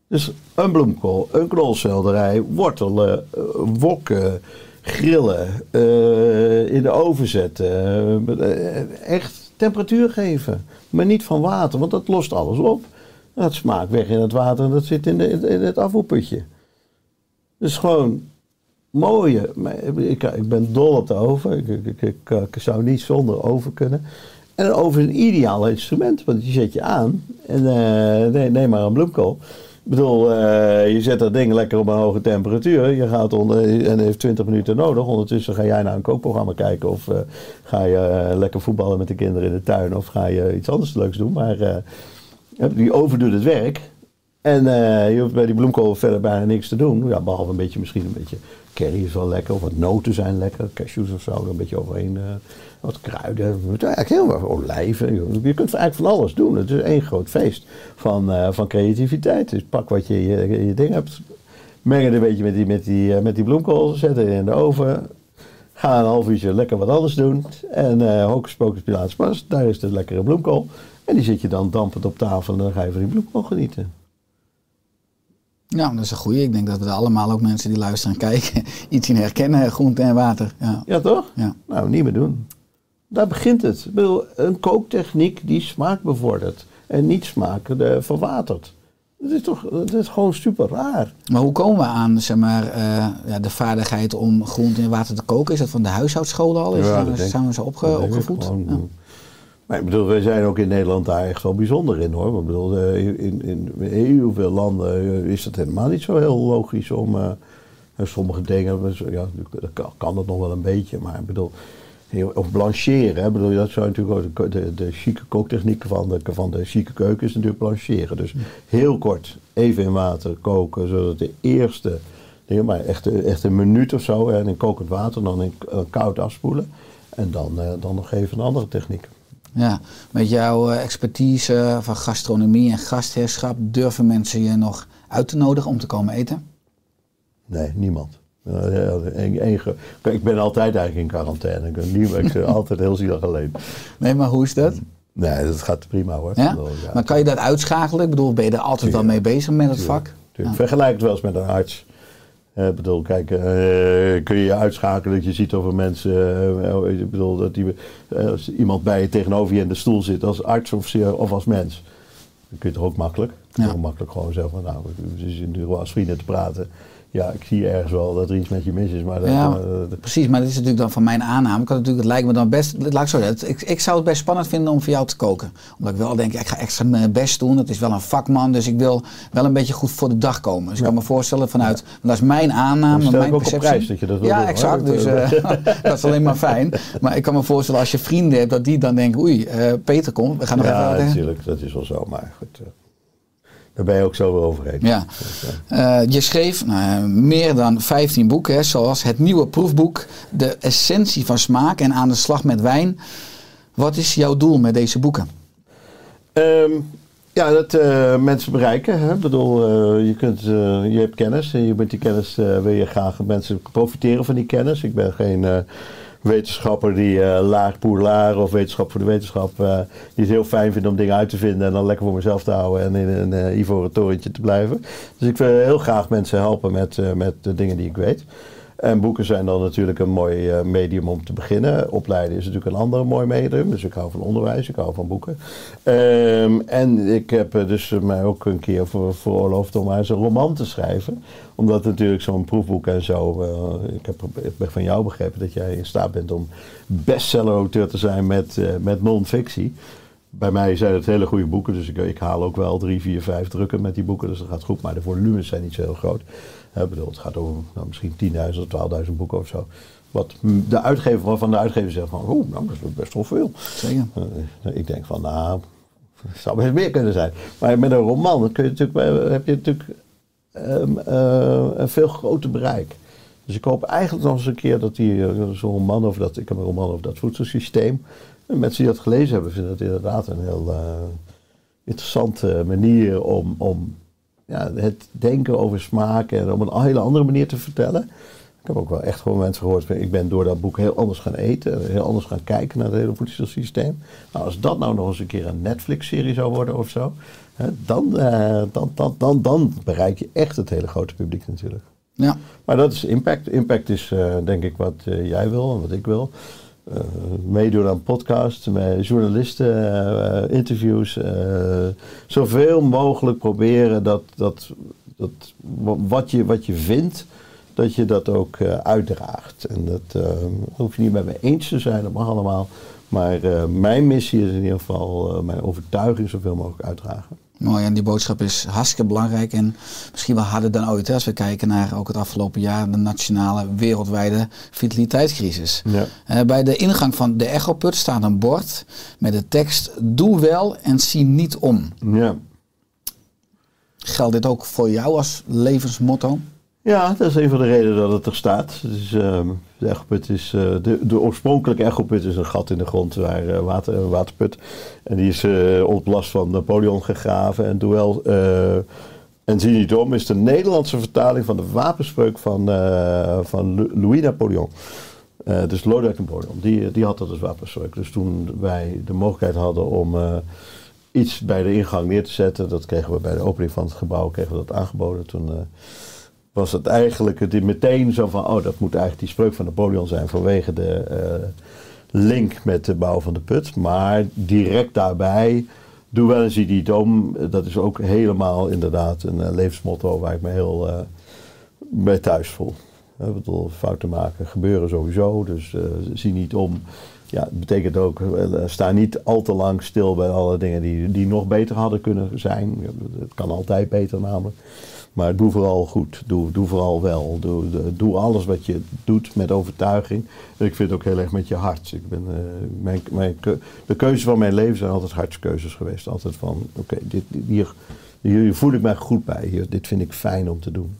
Dus een bloemkool, een knolselderij, wortelen, eh, wokken, grillen, eh, in de oven zetten. eh, echt temperatuur geven. Maar niet van water, want dat lost alles op. Dat smaakt weg in het water en dat zit in, de, in het afvoerputje. Dus gewoon mooie. Ik, ik ben dol op de oven. Ik, ik, ik, zou niet zonder oven kunnen. En een oven is een ideaal instrument, want die zet je aan. En eh, nee, neem maar een bloemkool. Ik bedoel, eh, je zet dat ding lekker op een hoge temperatuur. Je gaat onder, en heeft 20 minuten nodig. Ondertussen ga jij naar een kookprogramma kijken. Of eh, ga je eh, lekker voetballen met de kinderen in de tuin. Of ga je iets anders leuks doen. Maar die oven doet het werk. En je hoeft bij die bloemkool verder bijna niks te doen. Ja, behalve een beetje, misschien een beetje curry is wel lekker. Of wat noten zijn lekker. Cashews of zo. er Een beetje overheen. Wat kruiden. Eigenlijk heel veel olijven. Je kunt eigenlijk van alles doen. Het is één groot feest van, eh, van creativiteit. Dus pak wat je, je, je ding hebt. Meng het een beetje met die, met die, eh, met die bloemkool. Zet het in de oven. Ga een half uurtje lekker wat anders doen. En eh hocus pocus pas. Daar is de lekkere bloemkool. En die zit je dan dampend op tafel. En dan ga je van die bloemkool genieten. Ja, dat is een goeie. Ik denk dat we er allemaal ook mensen die luisteren en kijken iets in herkennen. Groente en water. Ja. Ja, toch? Ja. Nou, niet meer doen. Daar begint het. Ik bedoel, een kooktechniek die smaak bevordert. En niet smaak eh, verwatert. Dat is toch dat is gewoon super raar. Maar hoe komen we aan zeg maar, eh, ja, de vaardigheid om groente en water te koken? Is dat van de huishoudschool al? Is Ja, dat, denk- zijn we zo opge- Dat ik opgevoed? Ja. Maar ik bedoel, wij zijn ook in Nederland daar echt wel bijzonder in hoor. Ik bedoel, eh, in, in heel veel landen is het helemaal niet zo heel logisch om sommige dingen. Ja, kan, kan dat nog wel een beetje, maar ik bedoel. Of blancheren, hè. Bedoel, dat zou natuurlijk ook de, de, de chique kooktechniek van de, van de chique keuken is natuurlijk blancheren. Dus heel kort even in water koken, zodat de eerste, nee, maar echt, echt een minuut of zo, en in kokend water, dan in eh, koud afspoelen. En dan, eh, dan nog even een andere techniek. Ja, met jouw eh, expertise van gastronomie en gastheerschap durven mensen je nog uit te nodigen om te komen eten? Nee, niemand. Eh, Kijk, ik ben altijd eigenlijk in quarantaine. Ik ben, niet, ik ben altijd heel zielig alleen. Nee, maar hoe is dat? Nee, dat gaat prima hoor. Ja? Maar kan je dat uitschakelen? Ik bedoel, ben je er altijd wel mee bezig met het vak? tuurlijk. Vergelijk het wel eens met een arts. Eh, Ik bedoel, kijk, eh, kun je je uitschakelen dat je ziet of er mensen, eh, ik bedoel, dat die, eh, als iemand bij je tegenover je in de stoel zit als arts of, of als mens. Dan kun je toch ook makkelijk. Ja. Heel makkelijk gewoon zeggen van, nou, we zitten nu wel als vrienden te praten. Ja, ik zie ergens wel dat er iets met je mis is, maar dat, Ja, eh, dat- precies, maar dat is natuurlijk dan van mijn aanname. Ik had natuurlijk, het lijkt me dan best, laat ik zo zeggen, ik, ik zou het best spannend vinden om voor jou te koken. Omdat ik wel denk, ik ga extra mijn best doen. Het is wel een vakman, dus ik wil wel een beetje goed voor de dag komen. Dus ik kan me voorstellen vanuit, want dat is mijn aanname, stel mijn ik ook op perceptie. prijs dat je dat Ja, doen, exact. Dus Dat, eh, dat is alleen maar fijn. Maar ik kan me voorstellen als je vrienden hebt, dat die dan denken, oei, eh, Peter komt, we gaan nog ja, even... wat- natuurlijk, dat is wel zo, maar goed. Daar ben je ook zo weer overheen. Ja. Eh, je schreef nou, meer dan 15 boeken, hè, zoals het nieuwe proefboek De Essentie van Smaak en Aan de Slag met Wijn. Wat is jouw doel met deze boeken? Ehm, ja, dat eh, mensen bereiken. Hè? Ik bedoel, eh, je, kunt, je hebt kennis en je met die kennis wil je graag mensen profiteren van die kennis. Ik ben geen wetenschapper die eh laag poerlaar of wetenschap voor de wetenschap, eh, die het heel fijn vindt om dingen uit te vinden en dan lekker voor mezelf te houden en in een eh, ivoren torentje te blijven. Dus ik wil heel graag mensen helpen met, met de dingen die ik weet. En boeken zijn dan natuurlijk een mooi eh, medium om te beginnen. Opleiden is natuurlijk een ander mooi medium. Dus ik hou van onderwijs, ik hou van boeken. Ehm, en ik heb eh, dus mij ook een keer voor, veroorloofd om eens een roman te schrijven. Omdat natuurlijk zo'n proefboek en zo... eh, ik, heb, ik heb van jou begrepen dat jij in staat bent om bestseller-auteur te zijn met, eh, met non-fictie. Bij mij zijn het hele goede boeken, dus ik, ik haal ook wel drie, vier, vijf drukken met die boeken. Dus dat gaat goed, maar de volumes zijn niet zo heel groot. Hè, Ik bedoel, het gaat over nou, misschien 10.000 of 12.000 boeken of zo. Wat de uitgever waarvan de uitgever zegt van, oh, nou, dat is best wel veel. Zeker. Eh, ik denk van, nou, het zou best meer kunnen zijn. Maar met een roman dan kun je natuurlijk, eh, heb je natuurlijk ehm, eh, een veel groter bereik. Dus ik hoop eigenlijk nog eens een keer dat die, eh, zo'n roman over dat, ik heb een roman over dat voedselsysteem. En mensen die dat gelezen hebben, vinden dat inderdaad een heel eh, interessante manier om, om ja, het denken over smaak en op een hele andere manier te vertellen. Ik heb ook wel echt gewoon mensen gehoord, ik ben door dat boek heel anders gaan eten, en heel anders gaan kijken naar het hele voedselsysteem. Nou, als dat nou nog eens een keer een Netflix-serie zou worden of zo, hè, dan, eh, dan, dan, dan, dan bereik je echt het hele grote publiek natuurlijk. Ja. Maar dat is impact. Impact is eh, denk ik wat eh, jij wil en wat ik wil. Eh, meedoen aan podcasts, met journalisten, eh, interviews. eh, zoveel mogelijk proberen dat, dat, dat wa- wat, je, wat je vindt, dat je dat ook uitdraagt. En dat hoef je niet met me eens te zijn, dat mag allemaal. Maar mijn missie is in ieder geval mijn overtuiging zoveel mogelijk uitdragen. Mooi, en die boodschap is hartstikke belangrijk en misschien wel harder dan ooit. Hè, als we kijken naar ook het afgelopen jaar, de nationale wereldwijde vitaliteitscrisis. Ja. Eh, bij de ingang van de Echoput staat een bord met de tekst: Doe wel en zie niet om. Ja. Geldt dit ook voor jou als levensmotto? Ja, dat is een van de redenen dat het er staat. Ehm, de, echoput is, eh, de, de oorspronkelijke echoput is een gat in de grond waar eh, water, een waterput. En die is eh ontlast van Napoleon gegraven. En Duel en zie niet om is de Nederlandse vertaling van de wapenspreuk van, van Louis Napoleon. Dus Lodewijk Napoleon, die, die had dat als wapenspreuk. Dus toen wij de mogelijkheid hadden om iets bij de ingang neer te zetten, dat kregen we bij de opening van het gebouw kregen we dat aangeboden. Toen was het eigenlijk het meteen zo van, oh dat moet eigenlijk die spreuk van Napoleon zijn vanwege de eh, link met de bouw van de put. Maar direct daarbij, doe wel eens die dom, dat is ook helemaal inderdaad een eh, levensmotto waar ik me heel eh, bij thuis voel. Ik bedoel, fouten maken gebeuren sowieso, dus zie niet om. Ja, het betekent ook, sta niet al te lang stil bij alle dingen die, die nog beter hadden kunnen zijn. Het kan altijd beter namelijk. Maar doe vooral goed. Doe, doe vooral wel. Doe, doe alles wat je doet met overtuiging. En ik vind het ook heel erg met je hart. Ik ben, eh, mijn, mijn, keu- de keuzes van mijn leven zijn altijd hartskeuzes geweest. Altijd van, oké, dit, dit- hier, hier voel ik mij goed bij. Hier, dit vind ik fijn om te doen.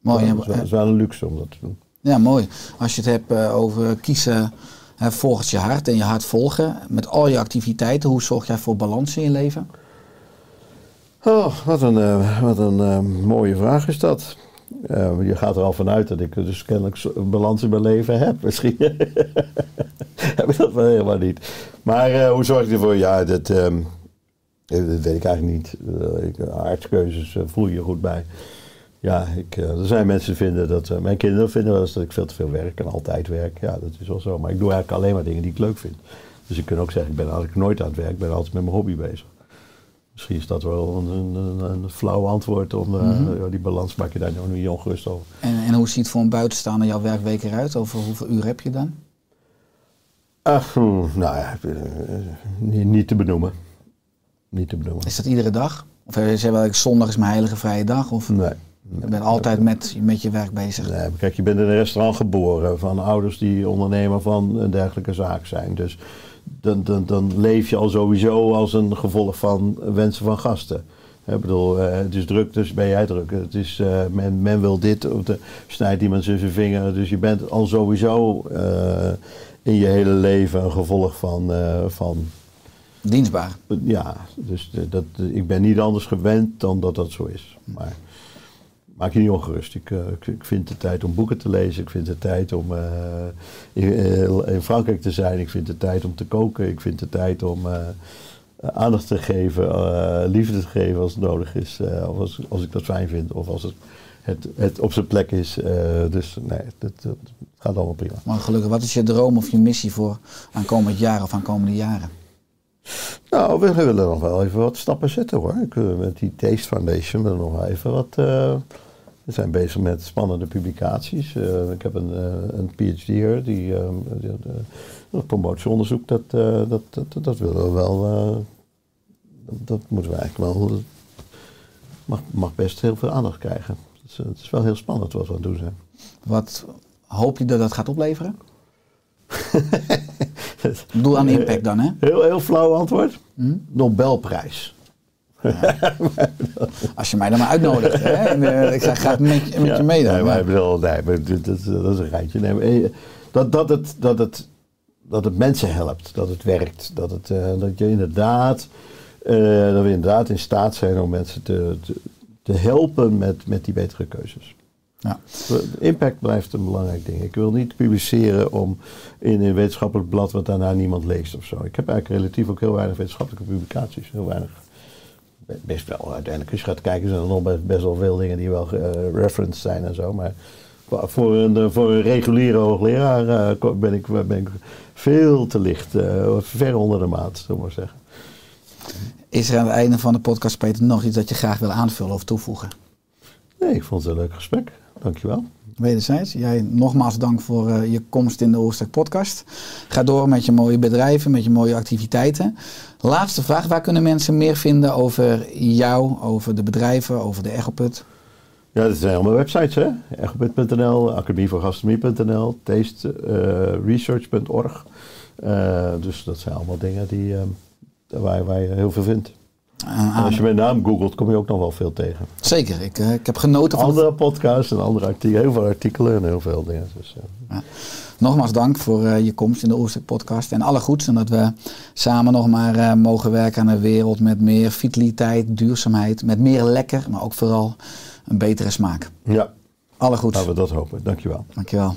Mooi. Het is het is wel een luxe om dat te doen. Ja, mooi. Als je het hebt eh, over kiezen hè, volgens je hart en je hart volgen. Met al je activiteiten, hoe zorg jij voor balans in je leven? Oh, wat een, eh, wat een eh, mooie vraag is dat. Eh, je gaat er al vanuit dat ik dus kennelijk een balans in mijn leven heb. Misschien heb ik dat wel helemaal niet. Maar hoe zorg ik ervoor? Ja, dat, ehm, eh, weet ik eigenlijk niet. Ik, aardkeuzes voel je goed bij. Ja, ik, er zijn mensen die vinden dat... mijn kinderen vinden wel eens dat ik veel te veel werk en altijd werk. Ja, dat is wel zo. Maar ik doe eigenlijk alleen maar dingen die ik leuk vind. Dus ik kan ook zeggen, ik ben eigenlijk nooit aan het werk. Ik ben altijd met mijn hobby bezig. Misschien is dat wel een, een, een flauw antwoord om eh, ja, die balans maak je daar nou niet ongerust over. En, en hoe ziet voor een buitenstaander jouw werkweek eruit? Over hoeveel uur heb je dan? Ach, hmm, nou ja, eh, niet, niet te benoemen. Niet te benoemen. Is dat iedere dag? Of zeggen wel, zondag is mijn heilige vrije dag? Of Nee. je bent altijd met, met je werk bezig? Nee, kijk, je bent in een restaurant geboren van ouders die ondernemer van een dergelijke zaak zijn. Dus dan, dan, dan leef je al sowieso als een gevolg van wensen van gasten. Ik bedoel, eh, het is druk, dus ben jij druk. Het is, eh, men, men wil dit, of de, snijdt iemand zijn vinger. Dus je bent al sowieso eh, in je hele leven een gevolg van, van Dienstbaar. ja, dus dat, ik ben niet anders gewend dan dat dat zo is. Maar maak je niet ongerust. Ik, eh, ik, ik vind de tijd om boeken te lezen. Ik vind de tijd om eh, in, eh, in Frankrijk te zijn. Ik vind de tijd om te koken. Ik vind de tijd om aandacht te geven, liefde te geven als het nodig is. of als, als ik dat fijn vind. Of als het, het, het op zijn plek is. Dus nee, dat, dat gaat allemaal prima. Maar gelukkig, wat is je droom of je missie voor aankomend jaar of aankomende jaren? Nou, we willen nog wel even wat stappen zetten hoor. Ik, wil met die Taste Foundation willen we nog wel even wat. eh, we zijn bezig met spannende publicaties. Eh, ik heb een, eh, een PhD hier, die, eh, die, eh, dat promotieonderzoek, dat, eh, dat, dat, dat willen we wel. eh, dat, dat moeten we eigenlijk wel. mag, mag best heel veel aandacht krijgen. Het is, het is wel heel spannend wat we aan het doen zijn. Wat hoop je dat dat gaat opleveren? Bedoel aan impact dan, hè? Heel, heel flauw antwoord. Nobelprijs. Als je mij dan maar uitnodigt. Hè? En, eh, ik ga graag met, je- met je mee dan. Nee, maar bedoel, nee, dat, dat is een rijtje. Nee, eh, dat, dat, het, dat, het, dat het mensen helpt, dat het werkt. Dat, het, eh, dat, je inderdaad, eh, dat we inderdaad in staat zijn om mensen te, te, te helpen met, met die betere keuzes. Ja. Impact blijft een belangrijk ding. Ik wil niet publiceren om in een wetenschappelijk blad wat daarna niemand leest of zo. Ik heb eigenlijk relatief ook heel weinig wetenschappelijke publicaties. Heel weinig. Best wel. Uiteindelijk, als je gaat kijken, zijn er nog best, wel veel dingen die wel referenced zijn en zo. Maar voor een, eh, voor een reguliere hoogleraar eh, ben, ik, ben ik veel te licht. ver onder de maat, zullen we maar zeggen. Is er aan het einde van de podcast, Peter, nog iets dat je graag wil aanvullen of toevoegen? Nee, ik vond het een leuk gesprek. Dankjewel. Wederzijds. Jij nogmaals dank voor eh, je komst in de Oorstek podcast. Ga door met je mooie bedrijven, met je mooie activiteiten. Laatste vraag. Waar kunnen mensen meer vinden over jou, over de bedrijven, over de Echoput? Ja, dat zijn allemaal websites, hè? Echopit.nl, academievoorgastronomie.nl, tasteresearch.org. Eh, dus dat zijn allemaal dingen die, eh, waar, waar je heel veel vindt. Aan. als je mijn naam googelt, kom je ook nog wel veel tegen. Zeker, ik, eh, ik heb genoten van het Andere podcasts en andere artikelen, heel veel artikelen en heel veel dingen. Dus, eh, Nogmaals dank voor eh, je komst in de Oerstek podcast. En alle goeds. En dat we samen nog maar eh, mogen werken aan een wereld met meer vitaliteit, duurzaamheid. Met meer lekker, maar ook vooral een betere smaak. ja, Alle goeds. laten we dat hopen. Dankjewel. Dankjewel.